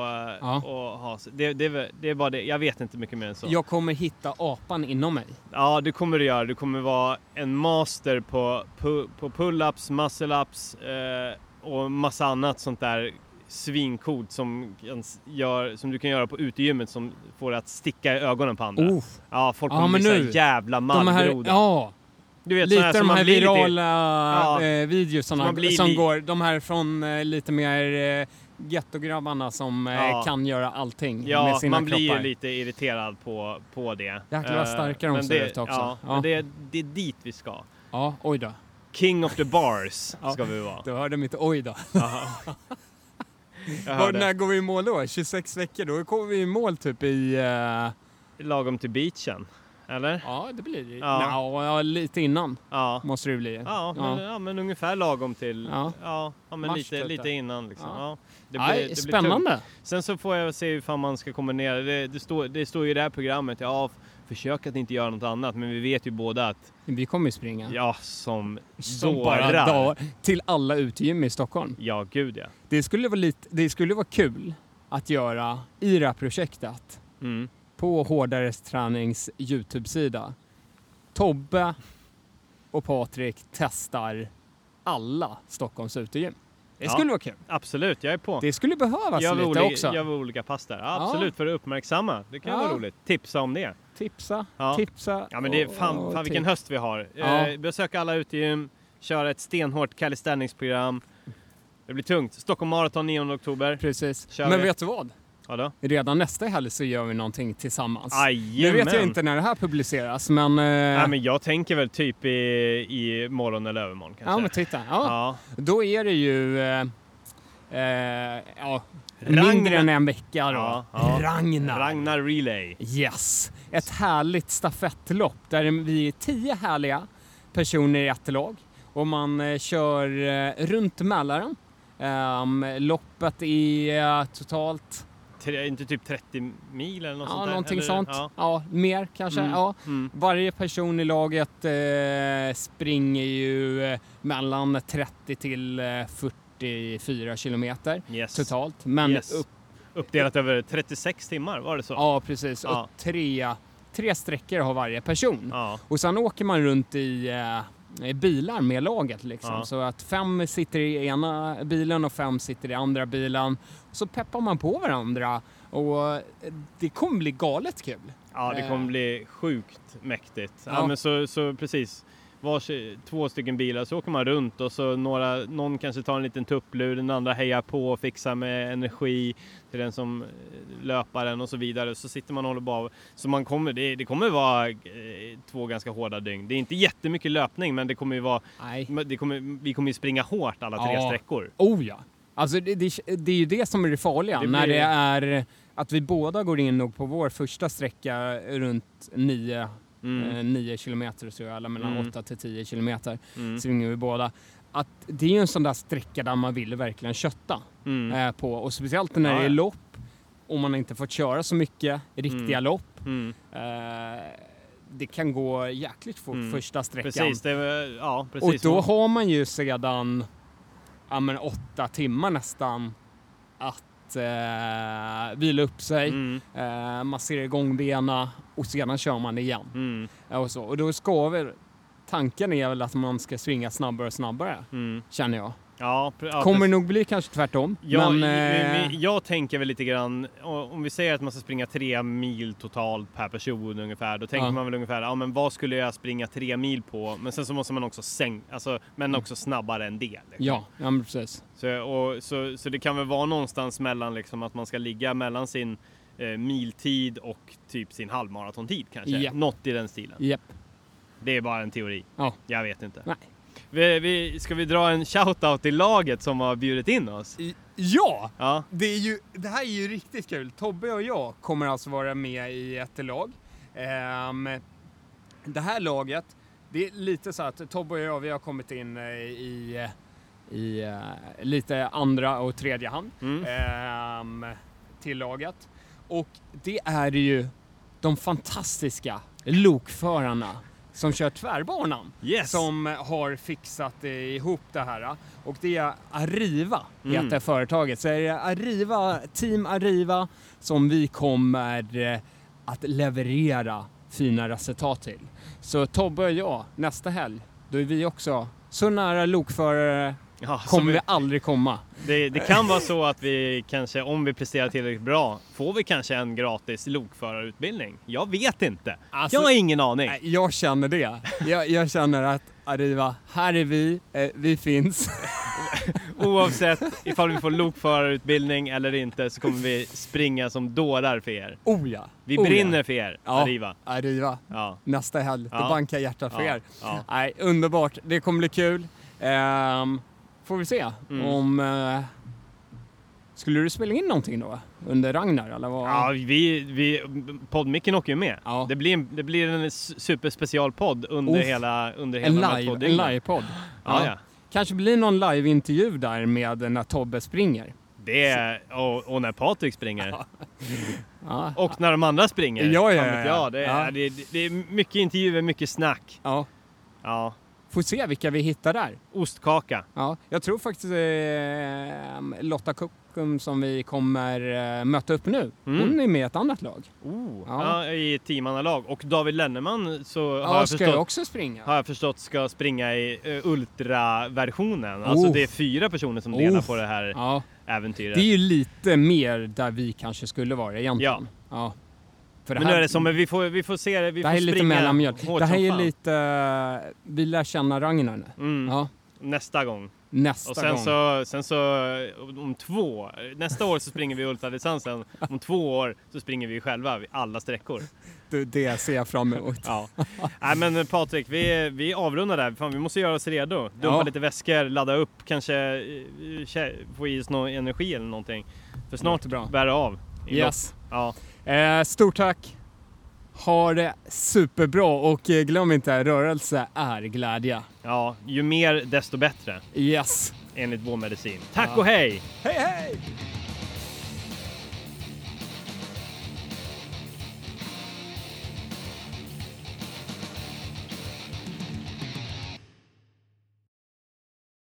och ha... Det, det, det är bara det. Jag vet inte mycket mer än så. Jag kommer hitta apan inom mig. Ja, det kommer du göra. Du kommer vara en master på, pu- på pull-ups, muscle-ups eh, och massa annat sånt där svincoolt som, gör, som du kan göra på utegymmet som får att sticka i ögonen på andra. Oh, Ja, folk Ja, kommer men bli nu, jävla mallgroda. ja, du vet, lite här de man här virala Ja. eh, videosarna man som går, de här från eh, lite mer eh, gettograbbarna som eh, Ja. kan göra allting med Ja, sina man blir ju kroppar. lite irriterad på, på det. Jäklar vad Eh, starka de ser ut också. Ja, Ja. Men det, det är dit vi ska. Ja, oj då. King of the bars [LAUGHS] ska vi vara. Du hörde mitt oj då. [LAUGHS] [LAUGHS] Var, när går vi i mål då? 26 veckor? Då kommer vi i mål typ i... eh, Lagom till beachen, eller? ja, det blir det. Ja. Ja. ja, lite innan Ja. måste det bli. Ja, men, ja. men ungefär lagom till. Ja. Ja, ja, men Mars lite, typ lite innan liksom. Ja. Ja. det blir, det blir tungt. spännande. Sen så får jag se hur fan man ska kombinera det. Det står, det står ju i det här programmet, ja, försök att inte göra något annat. Men vi vet ju båda att, Vi kommer ju springa. ja, som Som bara dagar till alla utegym i Stockholm. Ja, gud ja. Det skulle, vara lite, det skulle vara kul att göra i det här projektet Mm. På Hårdares tränings Youtube-sida. Tobbe och Patrik testar alla Stockholms utegym. Det Ja. skulle vara kul. Absolut, jag är på. Det skulle behövas vi, lite oli- också. gör olika pass där. Ja, absolut, för att uppmärksamma. Det kan Ja. vara roligt. Tipsa om det. Tipsa, Ja. tipsa. Ja, men det är och- fan, och fan vilken höst vi har. Ja. Eh, besöka alla utegym, köra ett stenhårt calisthenics-program. Det blir tungt. Stockholm Marathon 9 oktober. Precis. Kör men vi. vet du vad? Ja då? Redan nästa helg så gör vi någonting tillsammans. Ajamän. Nu vet jag inte när det här publiceras, men... Eh, Nej, men jag tänker väl typ i, i morgon eller övermorgon kanske. ja, men titta. Ja, Ja. Då är det ju... Eh, eh, ja, Ragnar- mindre än en vecka då. Ja, ja. Ragnar. Ragnar Relay. Yes! Ett härligt stafettlopp där vi är tio härliga personer i ett lag och man eh, kör eh, runt Mälaren. Um, loppet är totalt, Tre, inte typ 30 mil eller något ja sånt där? någonting eller? sånt. Ja. Ja. mer kanske. Mm. Ja. Mm. Varje person i laget eh, springer ju eh, mellan 30 till eh, 44 kilometer Yes. totalt. Men Yes. upp, Uppdelat över 36 timmar, var det så? ja precis, Ja. och tre tre sträckor har varje person. Och sen åker man runt i, eh, i bilar med laget liksom. Ja. Så att fem sitter i ena bilen och fem sitter i andra bilen. Så peppar man på varandra och eh, det kommer bli galet kul. Ja, det kommer Eh. bli sjukt mäktigt. Ja, Ja. men så, så precis. Vars, två stycken bilar så åker man runt och så några, någon kanske tar en liten tupplur, den andra hejar på och fixar med energi till den som eh, löparen och så vidare. Så sitter man och håller på. Så man kommer, det, det kommer vara eh, två ganska hårda dygn. Det är inte jättemycket löpning men det kommer ju vara, det kommer, vi kommer ju springa hårt alla tre Ja. sträckor. Oh ja. Alltså det, det, det är ju det som är det farliga. Det När blir- det är att vi båda går in och på vår första sträcka runt 9 Mm. eh, 9 kilometer så eller mellan Mm. 8 till 10 kilometer Mm. springer vi båda. Att det är ju en sån där sträcka där man vill verkligen kötta Mm. eh, på och speciellt när Ja, det är lopp och man inte fått köra så mycket riktiga Mm. lopp. Mm. Eh, det kan gå jäkligt fort Mm. första sträckan. Precis, det, ja och precis. då har man ju sedan ja, men åtta timmar nästan att eh, vila upp sig, Mm. eh, massera igång benen och sedan kör man igen. Mm. Ja, Och, så. och då ska väl, tanken är väl att man ska springa snabbare och snabbare, Mm. känner jag. Ja, ja, Kommer precis. nog bli kanske tvärtom. Ja, men, men, eh, jag tänker väl lite grann, om vi säger att man ska springa tre mil totalt per person ungefär, då tänker Ja. man väl ungefär, ja men vad skulle jag springa tre mil på? Men sen så måste man också sänka, alltså, men också snabbare än det. Liksom. ja, ja, men precis. Så, och, så, så det kan väl vara någonstans mellan liksom att man ska ligga mellan sin eh, miltid och typ sin halvmaratontid kanske. Ja. Något i den stilen. Japp. Det är bara en teori. Ja. Jag vet inte. Nej. Vi, vi, ska vi dra en shoutout till laget som har bjudit in oss? Ja! Ja. Det, är ju, det här är ju riktigt kul. Tobbe och jag kommer alltså vara med i ett lag. Ehm, det här laget, det är lite så att Tobbe och jag, vi har kommit in eh, i, i eh, lite andra och tredje hand Mm. ehm, till laget. Och det är ju de fantastiska lokförarna som kör tvärbanan Yes! som har fixat eh, ihop det här. Och det är Arriva, Mm. heter företaget. Så är det Arriva, Team Arriva som vi kommer eh, att leverera fina resultat till. Så Tobbe och jag, nästa helg, då är vi också så nära lokförare Ja, kommer vi- aldrig komma. Det, det kan vara så att vi kanske, om vi presterar tillräckligt bra, får vi kanske en gratis lokförarutbildning. Jag vet inte. Alltså- jag har ingen aning. Jag känner det. Jag, jag känner att Arriva, här är vi, eh, vi finns. [LAUGHS] Oavsett ifall vi får lokförarutbildning eller inte så kommer vi springa som dårar för er. Oh ja. Vi oh brinner Ja. för er, Ja. Arriva. Arriva, Ja. nästa helg. Ja. Då bankar hjärtat för Ja. er. Ja. Nej, underbart. Det kommer bli kul. Ehm, får vi se Mm. om... eh, skulle du spela in någonting då? Under Ragnar eller vad? Ja, vi, vi, poddmicken åker ju med. Ja. Det, blir en, det blir en superspecialpodd under Uff. hela, under en hela två live, en livepodd. Ja, ja. Kanske blir någon liveintervju där med när Tobbe springer. Det och, och när Patrik springer. [LAUGHS] Ja, Och när de andra springer. Ja, ja, ja. jag. Det, är, Ja. det, det är mycket intervjuer, mycket snack. ja. Ja. Får se vilka vi hittar där. Ostkaka. Ja, jag tror faktiskt eh, Lotta Kuckum som vi kommer eh, möta upp nu, Mm. hon är med i ett annat lag. Oh, Ja. ja. I teamannalag. Och David Lenneman så har, Ja, jag ska förstått, jag också springa? har jag förstått ska springa i uh, ultraversionen. Alltså Oh. det är fyra personer som delar Oh. på det här Ja, äventyret. det är ju lite mer där vi kanske skulle vara egentligen. Ja. För Men nu är det som, vi får, vi får se det. Vi det får här är lite mellanmjölk. Det här är lite, eh, vi lär känna Ragnar nu. Mm. Ja, Nästa gång. nästa Och sen gång. så, sen så om två, nästa år så springer vi ultradistansen. Om två år så springer vi själva vid alla sträckor. Det, det ser jag fram emot. Ja. Nej men Patrik, vi, vi avrundar där. Fan, vi måste göra oss redo. Dumpa Ja. lite väskor, ladda upp, kanske eh, få i oss någon energi eller någonting. För snart bär det av. i Yes. Ja. Eh, stort tack. Ha det superbra och eh, glöm inte, rörelse är glädje. ja, ju mer desto bättre Yes. enligt vår medicin. Tack Ja. och hej! Hej hej!